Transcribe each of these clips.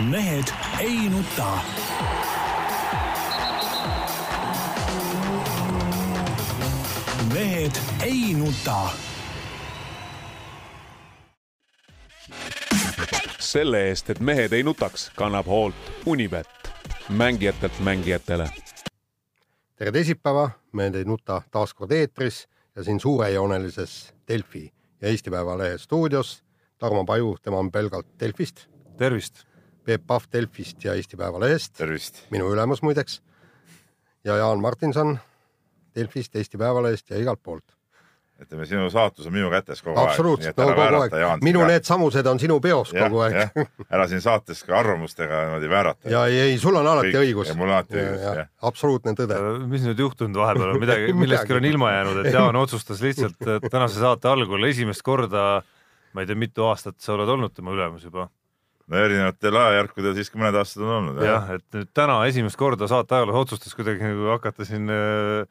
mehed ei nuta. mehed ei nuta. selle eest, et mehed ei nutaks, kannab hoolt Unibet, mängijatelt mängijatele. tere teisipäeva, Mehed ei nuta taas kord eetris ja siin suurejoonelises Delfi ja Eesti Päevalehe stuudios Tarmo Paju, tema on pelgalt Delfist, tervist! Peep Pahv Delfist ja Eesti Päevalehest, tervist! minu ülemus muideks, ja Jaan Martinson Delfist, Eesti Päevalehest ja igalt poolt. ütleme, sinu saatus on minu kätes kogu absoluutselt, no kogu aeg. minu ka. need samused on sinu peos ja, kogu aeg. ära siin saates ka arvamustega niimoodi väärata. ja ei, ei, sul on alati Kõik, õigus. mul on alati õigus, jah. absoluutne tõde. mis nüüd juhtunud vahepeal on, midagi millestki on ilma jäänud, et Jaan otsustas lihtsalt tänase saate algul esimest korda, ma ei tea, mitu aastat sa oled olnud tema ülemus juba no erinevatel ajajärkudel siiski mõned aastad on olnud. jah, et nüüd täna esimest korda saate ajaloos otsustas kuidagi nagu hakata siin äh,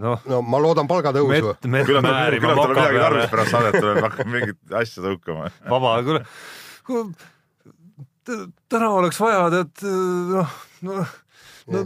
noh no ma loodan palgatõusu. küllap tal, küllap tal on midagi tarvis pärast saadet tuleb, hakkab mingit asja tõukama. vaba, kuule, kuule, täna oleks vaja tead noh, noh, no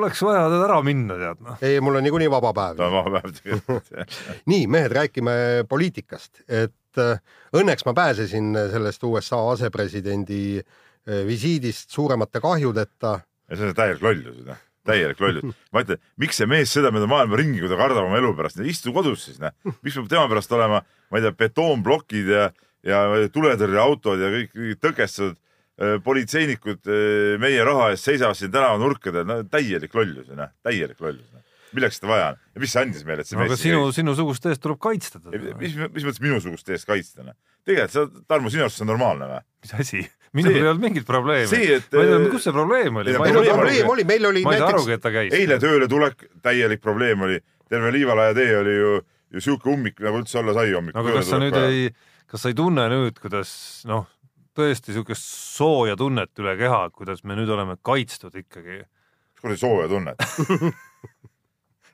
oleks vaja tead ära minna, tead noh. ei, mul on niikuinii vaba päev. ta on vaba päev tegelikult nii, mehed, räägime poliitikast, et äh, õnneks ma pääsesin sellest USA asepresidendi äh, visiidist suuremate kahjudeta. ja see on täielik lollus, noh täielik lollus. ma ütlen, miks see mees sõidab mööda maailma ringi, kui ta kardab oma elu pärast, istu kodus siis, noh. miks peab tema pärast olema, ma ei tea, betoonplokid ja, ja tuletõrjeautod ja kõik, kõik tõkestatud äh, politseinikud äh, meie raha eest seisavad siin tänavanurkadel, no täielik lollus, noh, täielik lollus no milleks seda vaja on ja mis see andis meile, et see no, mees. aga sinu, sinusugust eest tuleb kaitsta teda. mis, mis mõttes minusugust eest kaitsta, noh? tegelikult sa, Tarmo, sinu arust see on normaalne või? mis asi? minul ei olnud mingit probleemi. ma ei tea, kus see probleem oli. meil oli probleem oli, meil oli ma ei saa arugi, et ta käis. eile tööle tulek, täielik probleem oli. terve Liivalaia tee oli ju, ju sihuke ummik, nagu üldse olla sai hommikul. aga kas sa nüüd ei, kas sa ei tunne nüüd, kuidas noh, tõesti siukest sooja tunnet üle keha, kuidas me nüüd oleme kaitstud ikkagi? mis kuradi sooja tunnet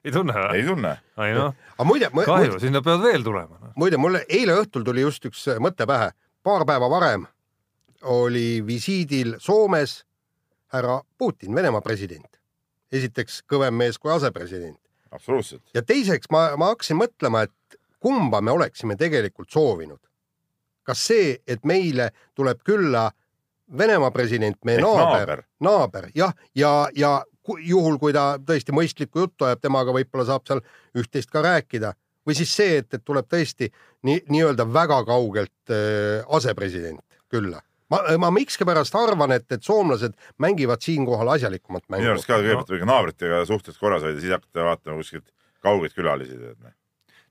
ei tunne või? ei tunne. ei noh, kahju, sinna peavad veel tulema no.. muide, mulle eile õhtul tuli just üks mõte pähe. paar päeva varem oli visiidil Soomes härra Putin, Venemaa president. esiteks kõvem mees kui asepresident. absoluutselt. ja teiseks ma, ma hakkasin mõtlema, et kumba me oleksime tegelikult soovinud. kas see, et meile tuleb külla Venemaa president, meie Ehk naaber, naaber, naaber, jah, ja, ja, ja juhul, kui ta tõesti mõistlikku juttu ajab, temaga võib-olla saab seal üht-teist ka rääkida või siis see, et, et tuleb tõesti nii, nii-öelda väga kaugelt äh, asepresident külla ma, ma miskipärast arvan, et, et soomlased mängivad siinkohal asjalikumat mängu. minu arust ka kõigepealt võige naabritega suhted korras hoida, siis hakata vaatama kuskilt kaugeid külalisi. Noh.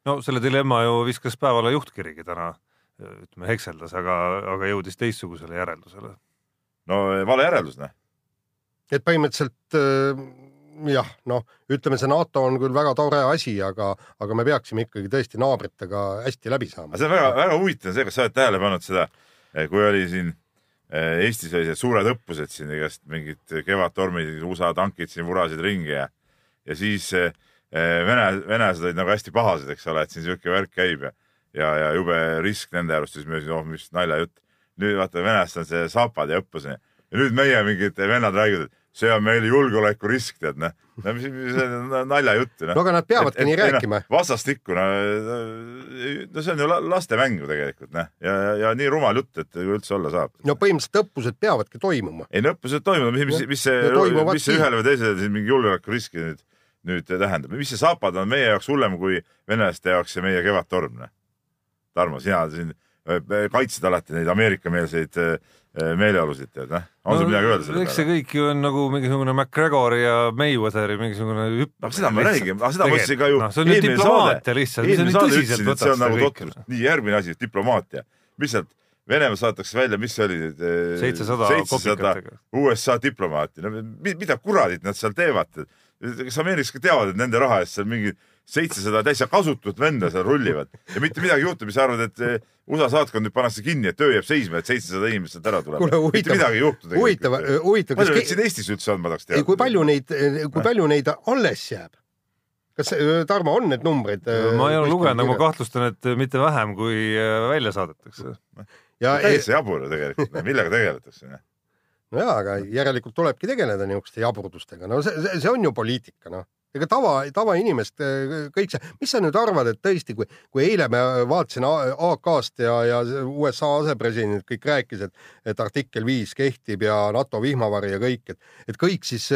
no selle dilemma ju viskas päevale juhtkirigi täna, ütleme hekseldas, aga, aga jõudis teistsugusele järeldusele. no vale järeldus, noh. Et põhimõtteliselt äh, jah, noh, ütleme, see NATO on küll väga tore asi, aga, aga me peaksime ikkagi tõesti naabritega hästi läbi saama. see on väga, väga huvitav see, kas sa oled tähele pannud seda, kui oli siin Eh, Eestis olid suured õppused siin, igast mingid kevadtormid, USA tankid siin vurasid ringi ja, ja siis eh, vene, venelased olid nagu hästi pahased, eks ole, et siin sihuke värk käib ja, ja, ja jube risk nende arust, siis me ütlesime, oh mis naljajutt. nüüd vaata, venelastel on see saapad ja õppus ja nüüd meie mingid vennad räägivad, et see on meil julgeolekurisk, tead noh. no mis, mis naljajutt noh. no aga nad peavadki et, nii et, rääkima. vastastikku, no, no see on ju lastemäng ju tegelikult noh ja, ja, ja nii rumal jutt, et kui üldse olla saab. no põhimõtteliselt õppused peavadki toimuma. ei no õppused toimuvad, mis, mis, mis see, mis see ühele või teisele mingi julgeolekuriski nüüd, nüüd tähendab, mis see saapad on meie jaoks hullem kui venelaste jaoks ja meie kevadtorm noh. Tarmo, sina siin kaitsed alati neid Ameerika-meelseid meeleolusid, tead noh, on sul midagi öelda selle peale? eks see kõik ju on nagu mingisugune McGregori ja Mayweatheri mingisugune hüpp. no seda ma räägin, aga seda ma ütlesin ka ju no,. see on ju diplomaatia lihtsalt, mis sa nii tõsiselt võtad seda nagu kõike. nii, järgmine asi, diplomaatia. lihtsalt Venemaa saadetakse välja, mis see oli? Äh, seitsesada USA diplomaati, no mida kuradit nad seal teevad? kas ameeriklased teavad, et nende raha eest seal mingid seitsesada täitsa kasutut venda seal rullivad ja mitte midagi ei juhtu, mis sa arvad, et USA saatkond nüüd pannakse kinni, et töö jääb seisma, et seitsesada inimest sealt ära tuleb. mitte midagi ei juhtu. huvitav, huvitav. palju neid siin Eestis üldse on, ma tahaks teada. kui palju neid, kui palju neid alles jääb? kas Tarmo on need numbrid? ma ei ole lugenud, aga ma kahtlustan, et mitte vähem, kui välja saadetakse. täitsa jabur ju tegelikult, millega tegeletakse no jaa, aga järelikult tulebki tegeleda niisuguste jaburustega, no see, see, see on ju poliitika, noh ega tava, tavainimest kõik see, mis sa nüüd arvad, et tõesti, kui, kui eile me vaatasin AK-st ja, ja USA asepresident kõik rääkis, et, et artikkel viis kehtib ja NATO vihmavari ja kõik, et, et kõik siis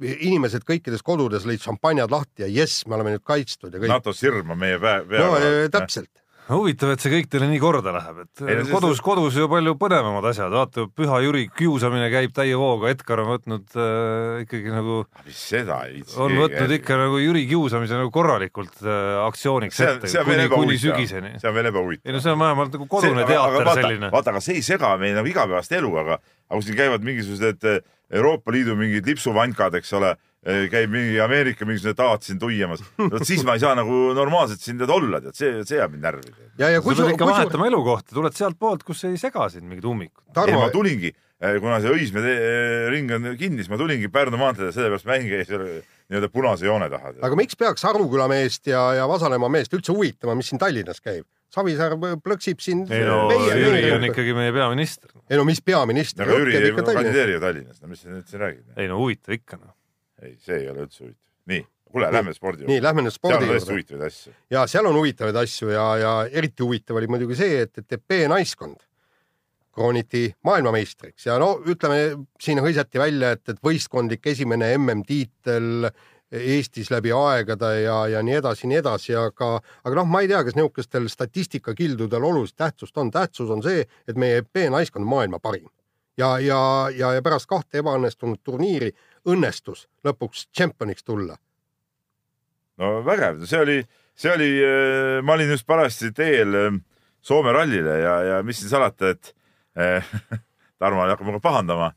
inimesed kõikides kodudes lõid šampanjad lahti ja jess, me oleme nüüd kaitstud ja kõik. NATO sirm on meie pea, pea. no täpselt huvitav, et see kõik teile nii korda läheb, et ei, kodus, kodus ju palju põnevamad asjad, vaata Püha Jüri kiusamine käib täie hooga, Edgar on võtnud äh, ikkagi nagu ah, mis seda ei on võtnud järgi. ikka nagu Jüri kiusamise nagu korralikult äh, aktsiooniks see, ette, kuni, kuni sügiseni. see on veel ebahuvitav. ei no see on vähemalt nagu kodune see, teater aga, selline. vaata, aga see ei sega meil nagu igapäevast elu, aga, aga kui siin käivad mingisugused Euroopa Liidu mingid lipsuvankad, eks ole käib mingi Ameerika mingisugune taat siin tuiamas, vot siis ma ei saa nagu normaalselt siin tead olla, tead see, see jääb mind närvi. ja, ja kui sa pead ikka vahetama elukohta, tuled sealtpoolt, kus ei sega sind mingid ummikud. ei, ma tulingi, eh, kuna see Õismäe eh, ring on kinni, siis ma tulingi Pärnu maanteele, sellepärast mäng jäi seal nii-öelda punase joone taha. aga miks peaks Aruküla meest ja, ja Vasalemma meest üldse huvitama, mis siin Tallinnas käib? Savisaar plõksib siin. ei no meie, Jüri on ikkagi meie peaminister. ei no mis peaminister? aga Jüri ei kandideeri ju Tallinnas, no mis sa nüüd siin räägid? ei no huvitav ikka noh ei, see ei ole üldse huvitav. nii, kuule, lähme spordi juurde. nii, lähme nüüd spordi juurde. seal on tõesti huvitavaid asju. ja seal on huvitavaid asju ja, ja eriti huvitav oli muidugi see, et, et EP naiskond krooniti maailmameistriks ja no ütleme, siin hõisati välja, et, et võistkondlik esimene MM-tiitel Eestis läbi aegade ja, ja nii edasi, nii edasi, aga, aga noh, ma ei tea, kas niisugustel statistikakildudel olulist tähtsust on. tähtsus on see, et meie EP naiskond on maailma parim ja, ja, ja, ja pärast kahte ebaõnnestunud turniiri õnnestus lõpuks tšempioniks tulla. no vägev, see oli, see oli, äh, ma olin just parajasti teel äh, Soome rallile ja, ja mis siin salata, et eh, Tarmo hakkab minuga pahandama,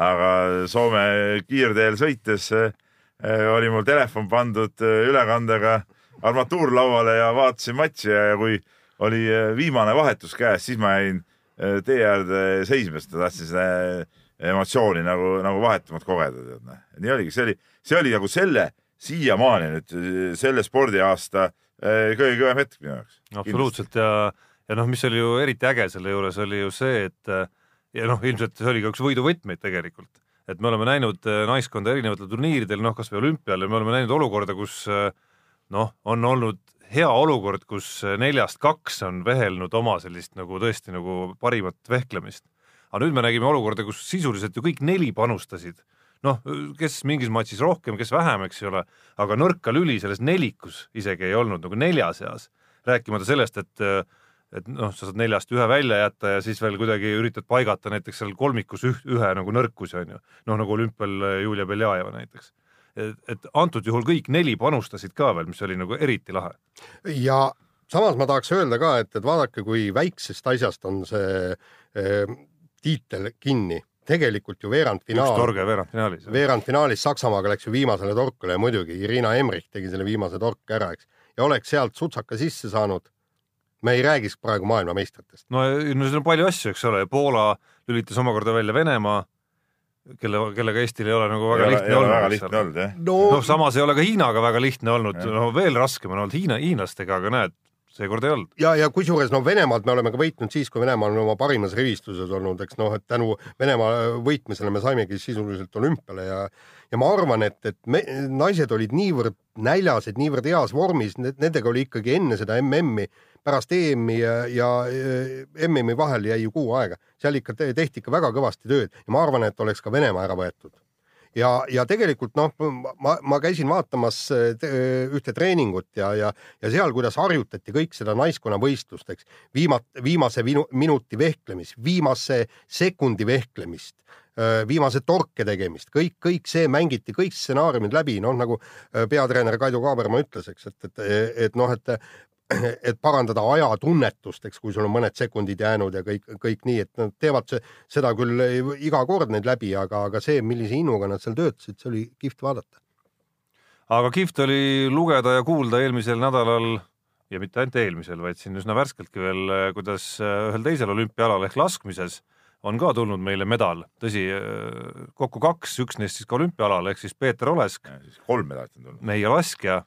aga Soome kiirteel sõites eh, oli mul telefon pandud ülekandega armatuur lauale ja vaatasin matši ja, ja kui oli viimane vahetus käes, siis ma jäin tee äärde seisma, sest ma tahtsin seda emotsiooni nagu, nagu vahetumalt kogeda, tead noh. nii oligi, see oli, see oli nagu selle siiamaani nüüd selle spordiaasta eh, kõige kõvem hetk minu jaoks. absoluutselt ja, ja noh, mis oli ju eriti äge selle juures oli ju see, et ja noh, ilmselt see oli ka üks võiduvõtmeid tegelikult, et me oleme näinud eh, naiskonda erinevatel turniiridel, noh, kasvõi olümpial ja me oleme näinud olukorda, kus eh, noh, on olnud hea olukord, kus neljast kaks on vehelnud oma sellist nagu tõesti nagu parimat vehklemist aga nüüd me nägime olukorda, kus sisuliselt ju kõik neli panustasid, noh, kes mingis matšis rohkem, kes vähem, eks ole, aga nõrka lüli selles nelikus isegi ei olnud nagu nelja seas, rääkimata sellest, et et noh, sa saad neljast ühe välja jätta ja siis veel kuidagi üritad paigata näiteks seal kolmikus üh, ühe nagu nõrkusi on ju, noh nagu olümpial Julia Beljajeva näiteks. et, et antud juhul kõik neli panustasid ka veel, mis oli nagu eriti lahe. ja samas ma tahaks öelda ka, et, et vaadake, kui väiksest asjast on see eh, tiitel kinni. tegelikult ju veerandfinaal. üks torge veerandfinaalis. veerandfinaalis Saksamaaga läks ju viimasele torkule ja muidugi Irina Emrich tegi selle viimase torke ära, eks. ja oleks sealt sutsaka sisse saanud, me ei räägiks praegu maailmameistritest. no, no siin on palju asju, eks ole, Poola lülitas omakorda välja Venemaa kelle, kellega Eestil ei ole nagu väga ei lihtne ole, olnud. väga lihtne olnud, jah. no, no samas ei ole ka Hiinaga väga lihtne olnud, no veel raskem on olnud Hiina, hiinlastega, aga näed, seekord ei olnud. ja, ja kusjuures no Venemaad me oleme ka võitnud siis, kui Venemaa on oma parimas rivistuses olnud, eks noh, et tänu Venemaa võitmisele me saimegi sisuliselt olümpiale ja ja ma arvan, et, et me, naised olid niivõrd näljased, niivõrd heas vormis, nendega oli ikkagi enne seda MM-i, pärast EM-i ja, ja MM-i vahel jäi ju kuu aega, seal ikka tehti ikka väga kõvasti tööd ja ma arvan, et oleks ka Venemaa ära võetud ja, ja tegelikult noh, ma, ma käisin vaatamas äh, ühte treeningut ja, ja, ja seal, kuidas harjutati kõik seda naiskonna võistlust, eks, viimat-, viimase minu, minuti vehklemist, viimase sekundi vehklemist, äh, viimase torke tegemist, kõik, kõik see mängiti, kõik stsenaariumid läbi, noh nagu äh, peatreener Kaido Kaaberma ütles, eks, et, et, et noh, et et parandada ajatunnetust, eks, kui sul on mõned sekundid jäänud ja kõik, kõik nii, et nad teevad see, seda küll iga kord neid läbi, aga, aga see, millise innuga nad seal töötasid, see oli kihvt vaadata. aga kihvt oli lugeda ja kuulda eelmisel nädalal ja mitte ainult eelmisel, vaid siin üsna värskeltki veel, kuidas ühel teisel olümpiaalal ehk laskmises on ka tulnud meile medal, tõsi, kokku kaks, üks neist siis ka olümpiaalal ehk siis Peeter Olesk. kolm medalit on tulnud. meie laskja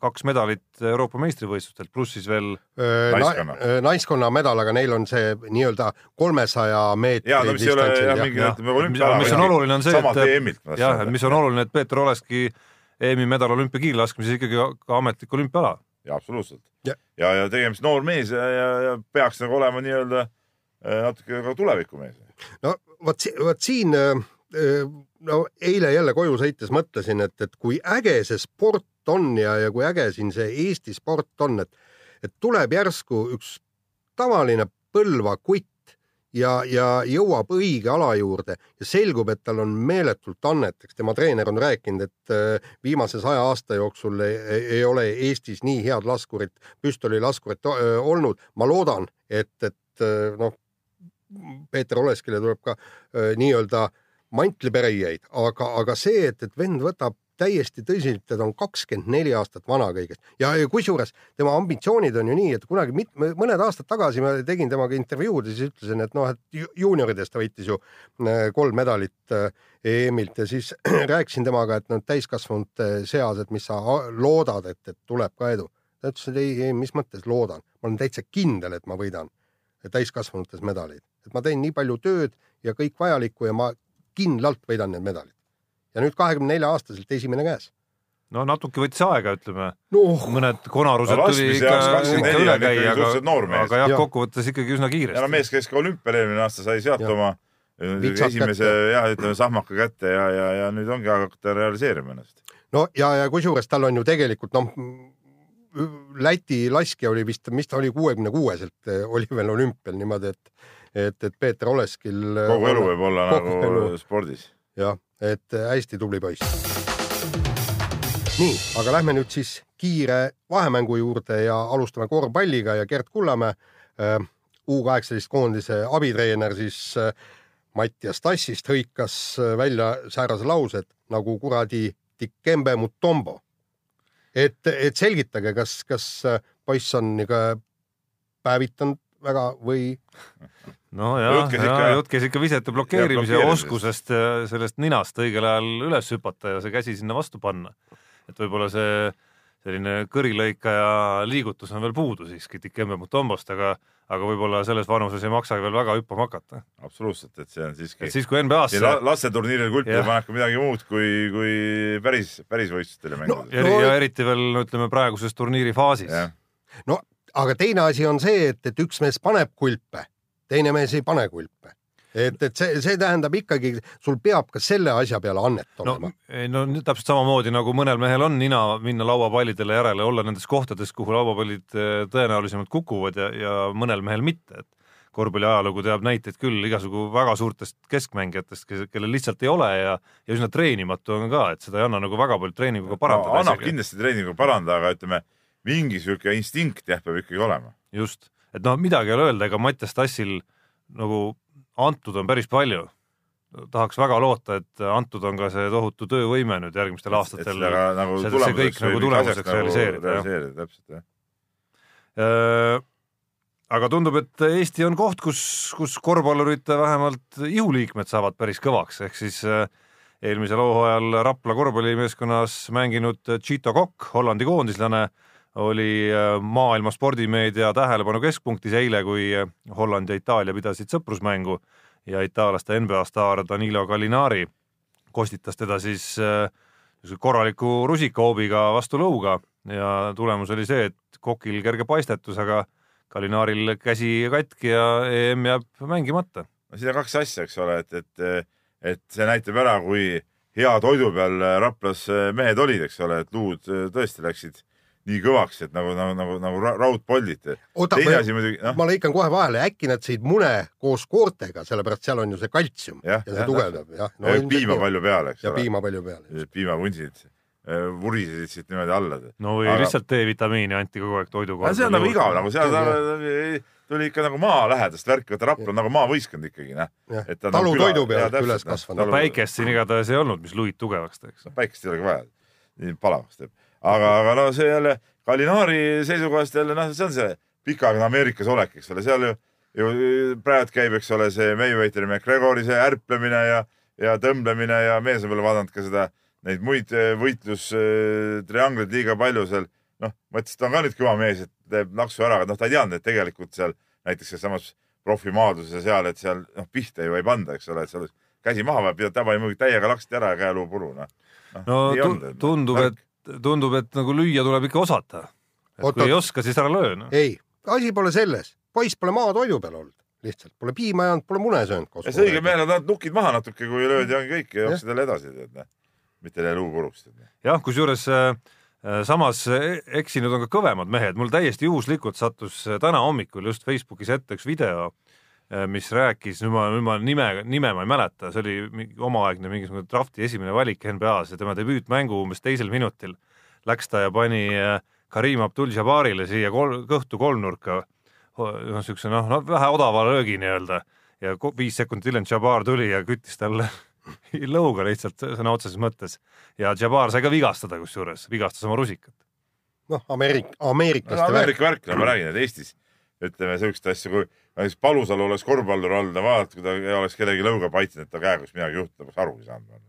kaks medalit Euroopa meistrivõistlustelt, pluss siis veel Naiskonna. Na, naiskonna medal, aga neil on see nii-öelda kolmesaja meetri jaa, no mis ei ole jah, mingi ütleme olümpiaala. mis on oluline, on see, et jah, mis on oluline, et Peeter Oleski EM-i medal olümpiakiirlaskmises ikkagi ka ametlik olümpiaala. jaa, absoluutselt. Ja- ja, ja tegemist noor mees ja, ja, ja peaks nagu olema nii-öelda natuke ka tulevikumees. no vot, vot siin äh, no eile jälle koju sõites mõtlesin, et, et kui äge see sport on ja, ja kui äge siin see Eesti sport on, et, et tuleb järsku üks tavaline Põlva kutt ja, ja jõuab õige ala juurde ja selgub, et tal on meeletult annet, eks tema treener on rääkinud, et äh, viimase saja aasta jooksul ei, ei ole Eestis nii head laskurit, püstolilaskurit äh, olnud. ma loodan, et, et äh, noh, Peeter Oleskile tuleb ka äh, nii-öelda mantlipärijaid, aga, aga see, et, et vend võtab täiesti tõsiselt, ta on kakskümmend neli aastat vana kõigest. Ja, kusjuures tema ambitsioonid on ju nii, et kunagi mit, mõned aastad tagasi ma tegin temaga intervjuud ja siis ütlesin, et noh, et ju- juuniorides ta võitis ju äh, kolm medalit äh, EM-ilt ja siis rääkisin temaga, et noh, täiskasvanute seas, et mis sa loodad, et, et tuleb ka edu. ta ütles, et ei, ei, mis mõttes loodan, ma olen täitsa kindel, et ma võidan täiskasvanutes medaleid, et ma teen nii palju tööd ja kõik vajalikku ja ma kindlalt võidan need medalid. ja nüüd kahekümne nelja aastaselt esimene käes. no natuke võttis aega, ütleme, noh, mõned konarused No tuli ikka, jaoks 24 ikka on üle käia, aga, aga jah, kokkuvõttes ikkagi üsna ja no kiiresti. mees käis ka olümpial eelmine aasta, sai sealt Jah. oma eh, Vitsad esimese kätte. jah, ütleme sahmaka kätte ja, ja, ja nüüd ongi hakata realiseerima ennast. no ja, ja kusjuures tal on ju tegelikult noh, Läti laskja oli vist, mis ta oli, kuuekümne kuueselt eh, oli veel olümpial niimoodi, et et, et Peeter Oleskil kogu elu võib olla kogu nagu elu. spordis. jah, et hästi tubli poiss. nii, aga lähme nüüd siis kiire vahemängu juurde ja alustame korvpalliga ja Gerd Kullamäe, U kaheksateist koondise abitreener siis äh, Mattias Tassist hõikas äh, välja säärase lause, et nagu kuradi Dikembe Mutombo. et, et selgitage, kas, kas äh, poiss on ikka päevitanud väga või no ja, Jutt käis ja ikka- jutt käis ikka visete blokeerimise oskusest ja sellest ninast õigel ajal üles hüpata ja see käsi sinna vastu panna. et võib-olla see selline kõrilõikaja liigutus on veel puudu siiski Dikembe Mutombost, aga, aga võib-olla selles vanuses ei maksa veel väga hüppama hakata. absoluutselt, et see on siiski et siis, kui NBA-sse la- lasteturniiril kulpi Jah. paneb ka midagi muud kui, kui päris, päris võistlustel ja mängudel ja, No- ja eriti veel no ütleme praeguses turniiri faasis. no aga teine asi on see, et, et üks mees paneb kulpe, teine mees ei pane kulpe. et, et see, see tähendab ikkagi, sul peab ka selle asja peale annet no, olema. no nüüd täpselt samamoodi nagu mõnel mehel on nina minna lauapallidele järele, olla nendes kohtades, kuhu lauapallid eh, tõenäolisemalt kukuvad ja, ja mõnel mehel mitte, et korvpalli ajalugu teab näiteid küll igasugu väga suurtest keskmängijatest, kellel lihtsalt ei ole ja, ja üsna treenimatu on ka, et seda ei anna nagu väga palju treeninguga no, parandada annab kindlasti treeninguga parandada, aga ütleme, mingi sihuke instinkt jah, peab ikkagi olema. just, et noh, midagi ei ole öelda, ega Mattias Tassil nagu antud on päris palju. tahaks väga loota, et antud on ka see tohutu töövõime nüüd järgmistel aastatel. nagu see- see kõik nagu tulemuseks nagu realiseerida, realiseerida, täpselt jah. Äh, aga tundub, et Eesti on koht, kus, kus korvpallurite vähemalt ihuliikmed saavad päris kõvaks, ehk siis äh, eelmisel hooajal Rapla korvpallimeeskonnas mänginud Chito Kokk, Hollandi koondislane, oli äh, maailma spordimeedia tähelepanu keskpunktis eile, kui äh, Holland ja Itaalia pidasid sõprusmängu ja itaallaste NBA staar Danilo Gallinari kostitas teda siis äh, korraliku rusikahoobiga vastu lõuga ja tulemus oli see, et Kokil kerge paistetus, aga Gallinaril käsi katki ja EM jääb mängimata. no siin on kaks asja, eks ole, et, et, et see näitab ära, kui hea toidu peal Raplas mehed olid, eks ole, et luud tõesti läksid nii kõvaks, et nagu, nagu, nagu, nagu ra- raudpoldid. oota, teine ma, asi muidugi, noh, ma lõikan kohe vahele, äkki nad sõid mune koos koortega, sellepärast seal on ju see kaltsium Jah, ja see jah, tugevdab jah no, piima palju peale, eks ja ole. piima palju peale. piimavunsid äh, vurisesid siit niimoodi alla. no või Aga- lihtsalt D-vitamiini anti kogu aeg toiduga. see on nagu igav, nagu seal tuli, tuli ikka nagu maalähedast värki, vaata Rapla on nagu maavõistkond ikkagi, noh. jah, Et ta on talu küla- toidu jaa, pealt üles noh, kasvanud päikest siin igatahes ei olnud, mis luid tugevaks teeks. päikest ei olegi vaja, nii palavaks teeb. Aga, aga no see jälle Gallinari seisukohast jälle noh, see on see pikaaegne Ameerikas olek, eks ole, seal ju, ju praegu käib, eks ole, see Mayweatheri McGregori see ärplemine ja, ja tõmblemine ja mees on veel vaadanud ka seda neid muid äh, võitlustriangleid liiga palju seal. noh, mõtlesin, et ta on ka nüüd kõva mees, et teeb naksu ära, aga noh, ta ei teadnud, et tegelikult seal näiteks sealsamas profimaaduses ja seal, et seal noh, pihta ju ei panda, eks ole, et seal käsi maha peab, tabani muidugi täiega laksti ära ja käeluu puru, noh. no tu tundub, et, tundub, et nagu lüüa tuleb ikka osata. kui ei oska, siis ära löö no.. ei, asi pole selles, poiss pole maatoidu peal olnud lihtsalt pole piima jäänud, pole mune söönud. ja see õige mehel on nukid maha natuke, kui löödi, ongi kõik ja jooksid jälle edasi, tead noh. mitte jälle luu puruks. jah, kusjuures äh, äh, samas e-, eksinud on ka kõvemad mehed, mul täiesti juhuslikult sattus äh, täna hommikul just Facebookis ette üks video, mis rääkis, nüüd ma, nüüd ma nime, nime ma ei mäleta, see oli mingi omaaegne mingisugune drafti esimene valik NBA-s ja tema debüütmängu umbes teisel minutil läks ta ja pani Karim Abdul-Jabarile siia kol, kõhtu kolmnurka. Noh, niisuguse noh, no vähe odava löögi nii-öelda. Ja viis sekundit hiljem Jabbar tuli ja küttis talle lõuga lihtsalt sõna otseses mõttes. Ja Jabbar sai ka vigastada, kusjuures vigastas oma rusikat. noh, Ameerik-, ameeriklaste no, Ameerika värk, no ma räägin, et Eestis ütleme siukest asja, kui näiteks Palusalu oleks korvpallur olnud ja vaadata, kui ta oleks kellegi lõuga paitsnud, et ta käega midagi juhtub, poleks aru ei saanud.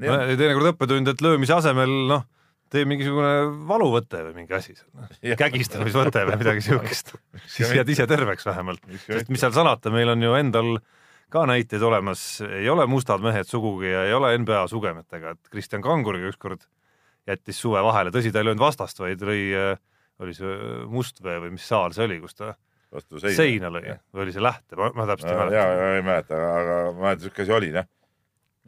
teinekord õppetund, et löömise asemel noh tee mingisugune valuvõte või mingi asi seal, noh. kägistamisvõte või midagi siukest. siis jääd ise terveks vähemalt. sest mis seal salata, meil on ju endal ka näiteid olemas, ei ole mustad mehed sugugi ja ei ole NBA sugemetega, et Kristjan Kanguriga ükskord jättis suve vahele, tõsi, ta ei löönud vastast, vaid lõi, oli see Mustvee või mis saal see oli, kus ta vastu seina, seina lõi või oli see Lähte, ma täpselt ei mäleta. ja, ja ei mäleta, aga ma mäletan, siuke asi oli, noh.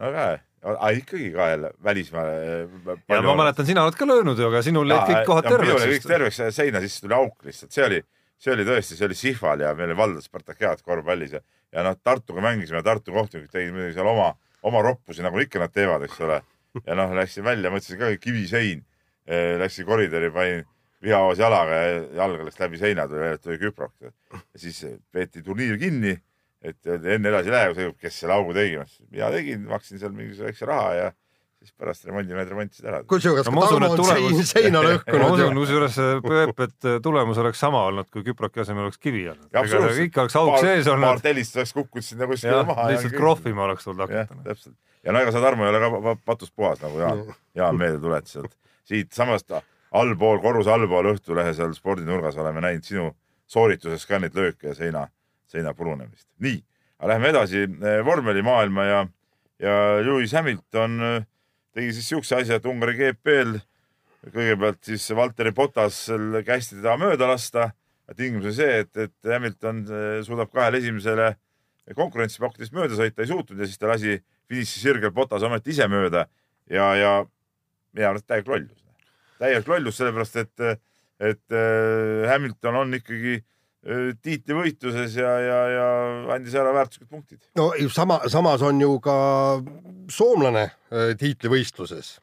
no aga aga ikkagi ka jälle välismaal. Äh, ja ma mäletan, sina oled ka löönud ju, aga sinul jäid kõik kohad terveks. kõik terveks, seina sisse tuli auk lihtsalt, see oli, see oli tõesti, see oli Sihval ja meil oli valdas Spartakiad korvpallis ja, ja noh, Tartuga mängisime, Tartu kohtunikud tegid muidugi seal oma, oma roppusi, nagu ikka nad teevad, eks ole. ja noh, läksin välja, mõtlesin ka kivisein, äh, läksin koridori, panin vihahoos jalaga ja jalg läks läbi seina, tuli, tuli küprok. ja siis peeti turniir kinni et enne edasi ei lähe, kes selle augu tegi, mina tegin, maksin seal mingisuguse väikse raha ja siis pärast remondimehed remontisid ära. kusjuures no, Tarmo on tulemus... seina lõhkunud. ma usun kusjuures Peep, et tulemus oleks sama olnud, kui küproki asemel oleks kivi olnud. ikka oleks auk sees olnud. paar tellist oleks kukkunud sinna kuskile maha. lihtsalt krohvima oleks tulnud hakata. täpselt. ja no ega sa, Tarmo, ei ole ka patust puhas, nagu Jaan, Jaan meelde tuletas, et siitsamast allpool, korruse allpool Õhtulehe seal spordinurgas oleme näinud sinu soorituses ka neid lööke ja seina seina purunemist. nii, aga lähme edasi eh, vormelimaailma ja, ja Lewis Hamilton eh, tegi siis siukse asja, et Ungari GP-l kõigepealt siis Valteri Potas kästi teda mööda lasta. tingimus oli see, et, et Hamilton eh, suudab kahele esimesele konkurentsi pakkudes mööda sõita ei suutnud ja siis ta lasi finiši sirgel Potas ometi ise mööda ja, ja minu arust täielik lollus. Täielik lollus, sellepärast et, et Hamilton on ikkagi tiitlivõitluses ja, ja, ja andis ära väärtuslikud punktid. no sama, samas on ju ka soomlane tiitlivõistluses,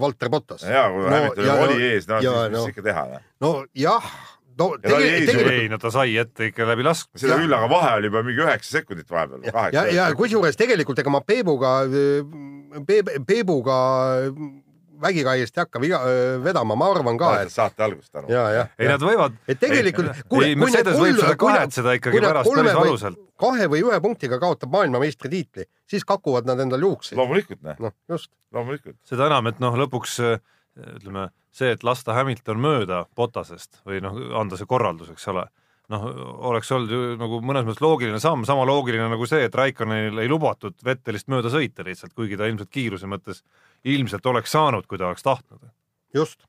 Valter Bottas. ja, kui no, Hamilton ja, oli ees, no ja, siis mis no, ikka teha. nojah, no tegelikult, tegelikult... ei, no ta sai ette ikka läbi laskmise. seda küll, aga vahe oli juba mingi üheksa sekundit vahepeal. ja, ja, ja kusjuures tegelikult ega ma Peebuga, Peebuga vägikaiest ei hakka viga, vedama, ma arvan ka, et saate algust aru. ei, nad võivad. et tegelikult, need kolm, võib seda kahetseda ikkagi pärast päris valusalt. kahe või ühe punktiga kaotab maailmameistritiitli, siis kakuvad nad endal juukseid. loomulikult, noh. noh, just. loomulikult. seda enam, et noh, lõpuks ütleme see, et lasta Hamilton mööda Botasest või noh, anda see korraldus, eks ole noh, oleks olnud ju nagu mõnes mõttes loogiline samm, sama loogiline nagu see, et Raikonenil ei lubatud Vettelist mööda sõita lihtsalt, kuigi ta ilmselt kiiruse mõttes ilmselt oleks saanud, kui ta oleks tahtnud. just.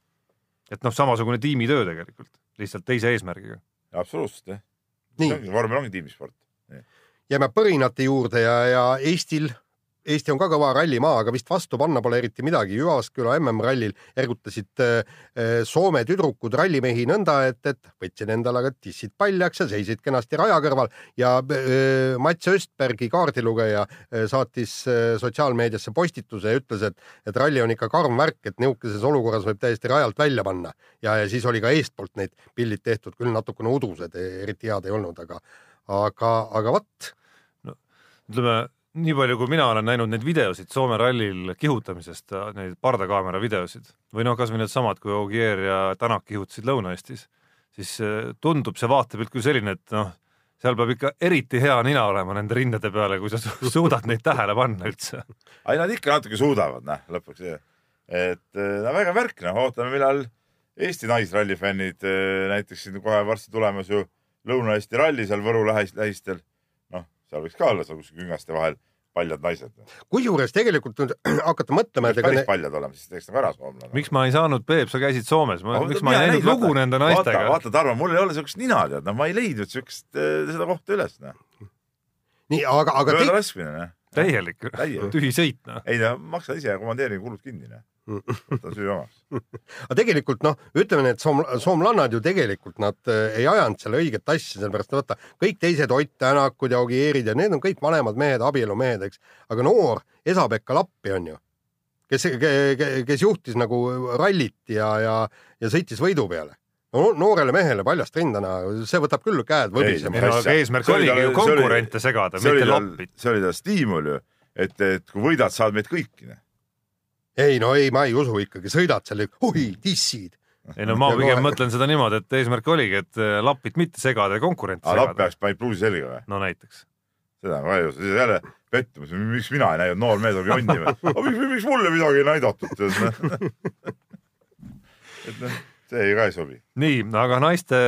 et noh, samasugune tiimitöö tegelikult, lihtsalt teise eesmärgiga. absoluutselt jah. vormel ongi tiimisport. jääme põrinate juurde ja, ja Eestil Eesti on ka kõva rallimaa, aga vist vastu panna pole eriti midagi. Jyvaskyla MM-rallil ergutasid äh, Soome tüdrukud rallimehi nõnda, et, et võtsid endale aga tissid paljaks ja seisid kenasti raja kõrval ja äh, Mats Östbergi kaardilugeja äh, saatis sotsiaalmeediasse postituse ja ütles, et, et ralli on ikka karm värk, et niisuguses olukorras võib täiesti rajalt välja panna ja, ja siis oli ka eestpoolt need pildid tehtud, küll natukene udused, eriti head ei olnud, aga, aga, aga vot. no ütleme nii palju, kui mina olen näinud neid videosid Soome rallil kihutamisest, neid pardakaamera videosid või noh, kasvõi needsamad, kui Ogier ja Tänak kihutasid Lõuna-Eestis, siis äh, tundub see vaatepilt küll selline, et noh, seal peab ikka eriti hea nina olema nende rindade peale, kui sa su- suudad neid tähele panna üldse. ei, nad ikka natuke suudavad, noh, lõpuks. et no väga värk, noh, ootame, millal Eesti naisralli fännid näiteks siin kohe varsti tulemas ju Lõuna-Eesti ralli seal Võru lähis- lähistel. Seal võiks ka olla seal kuskil küngaste vahel paljad naised. kusjuures tegelikult nüüd hakata mõtlema, ega päris ne- paljad olema, siis teeks nagu ära soomlane. miks ma ei saanud, Peep, sa käisid Soomes, miks ma ei näinud vaata- lugu nende naistega? vaata, Tarmo, mul ei ole siukest nina tead, no ma ei leidnud siukest, seda kohta üles, noh. nii, aga, aga mööda kõik, laskmine, noh. täielik tühi sõit, noh. ei no maksa ise ja komandeerin kulud kinni, noh. Võta süü omaks. aga tegelikult noh, ütleme need soom, soomlannad ju tegelikult nad äh, ei ajanud selle õiget asja, sellepärast vaata kõik teised Ott Tänakud ja Ogierid ja need on kõik vanemad mehed, abielumehed, eks. aga noor Esa-Pekka Lappi on ju, kes, kes juhtis nagu rallit ja, ja, ja sõitis võidu peale. no noorele mehele paljast rindana, see võtab küll käed Ei, võbisema no aga eesmärk See oli oligi tal- ju see oli- konkurente segada, mitte lappida. see oli tal stiimul ju, et, et kui võidad, saad meid kõiki. Ei no ei, ma ei usu ikkagi, sõidad seal, oi, dissid. ei no ma pigem mõtlen seda niimoodi, et eesmärk oligi, et äh, lapid mitte segada ja konkurente aga lapp segada. peaks pannud pluusi selga või? no näiteks. seda ma ei usu, siis jälle pettumus, miks mina ei näinud, noor mees tuleb jonnima. aga miks, miks mulle midagi ei näidatud? tead, noh. et noh, see ka ei sobi. nii, aga naiste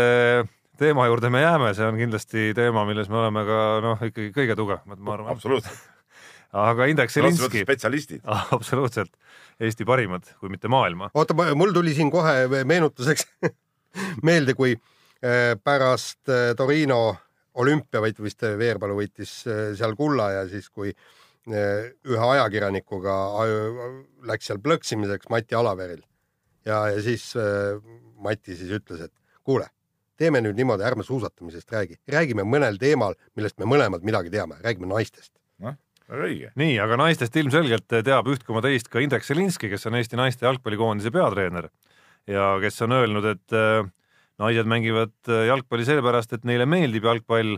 teema juurde me jääme, see on kindlasti teema, milles me oleme ka noh, ikkagi kõige tugevamad, ma arvan. absoluutselt. aga Indrek Selinski, spetsialistid. absoluutselt Eesti parimad, kui mitte maailma. oota, mul tuli siin kohe meenutuseks meelde, kui äh, pärast äh, Torino olümpia võit- vist Veerpalu võitis äh, seal kulla ja siis, kui äh, ühe ajakirjanikuga läks seal plõksimiseks Mati Alaveril ja, ja siis äh, Mati siis ütles, et kuule, teeme nüüd niimoodi, ärme suusatamisest räägi, räägime mõnel teemal, millest me mõlemad midagi teame, räägime naistest. Väga õige. nii, aga naistest ilmselgelt teab üht koma teist ka Indrek Selinski, kes on Eesti naiste jalgpallikoondise peatreener ja kes on öelnud, et äh, naised mängivad äh, jalgpalli sellepärast, et neile meeldib jalgpall.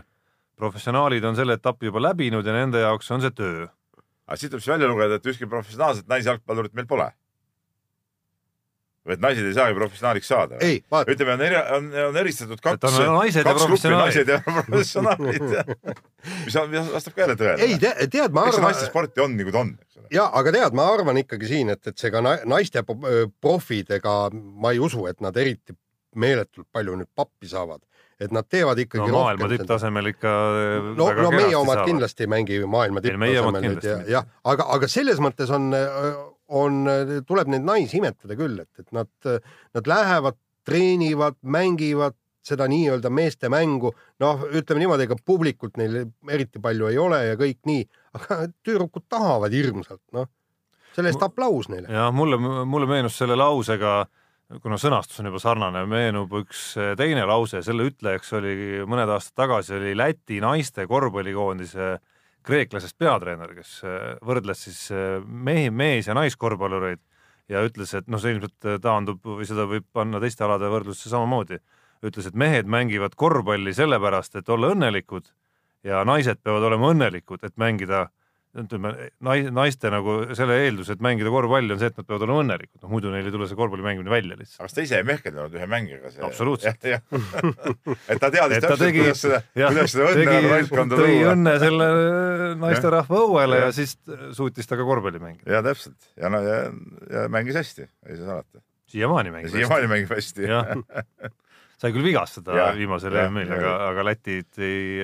professionaalid on selle etapi juba läbinud ja nende jaoks on see töö. aga siit tuleb siis välja lugeda, et ühtki professionaalset naisjalgpallurit meil pole. Et naised ei saagi professionaaliks saada. ütleme, on eri, on, on eristatud kaks, Et on naised ja kaks gruppi, professionaalid. naised ja professionaalid. mis vastab ka jälle tõele. ei te, tead, ma arvan naiste sporti on nagu ta on, eks ole. ja aga tead, ma arvan ikkagi siin, et, et see ka na- naiste po- profid, ega ma ei usu, et nad eriti meeletult palju nüüd pappi saavad, et nad teevad ikkagi no maailma tipptasemel ikka no, no meie omad saavad. kindlasti ei mängi maailma tipptasemel nüüd ja jah, aga, aga selles mõttes on, on, tuleb neid naisi imetleda küll, et, et nad, nad lähevad, treenivad, mängivad seda nii-öelda meeste mängu, noh, ütleme niimoodi, ega publikut neil eriti palju ei ole ja kõik nii, aga tüdrukud tahavad hirmsalt, noh. selle eest aplaus neile. jah, mulle, mulle meenus selle lausega, kuna sõnastus on juba sarnane, meenub üks teine lause, selle ütlejaks oli mõned aastad tagasi oli Läti naiste korvpallikoondise kreeklasest peatreener, kes äh, võrdles siis äh, mehi, mees- ja naiskorvpallureid ja ütles, et noh, see ilmselt taandub või seda võib panna teiste alade võrdlusse samamoodi. ütles, et mehed mängivad korvpalli sellepärast, et olla õnnelikud ja naised peavad olema õnnelikud, et mängida ütleme, nais-, naiste nagu selle eeldus, et mängida korvpalli on see, et nad peavad olema õnnelikud, noh muidu neil ei tule see korvpalli mängimine välja lihtsalt. aga kas ta ise ei mehkeldanud ühe mängijaga? Absoluutselt. et ta teadis täpselt, kuidas seda, kuidas seda õnne tegi, valdkonda tõi luua. õnne selle naisterahva õuele ja Jah. siis suutis ta ka korvpalli mängida. ja täpselt ja no ja, ja mängis hästi, ei saa salata. siiamaani ja mängib. siiamaani mängib hästi. sai küll vigastada viimasel EM-il, aga, aga Lätid ei,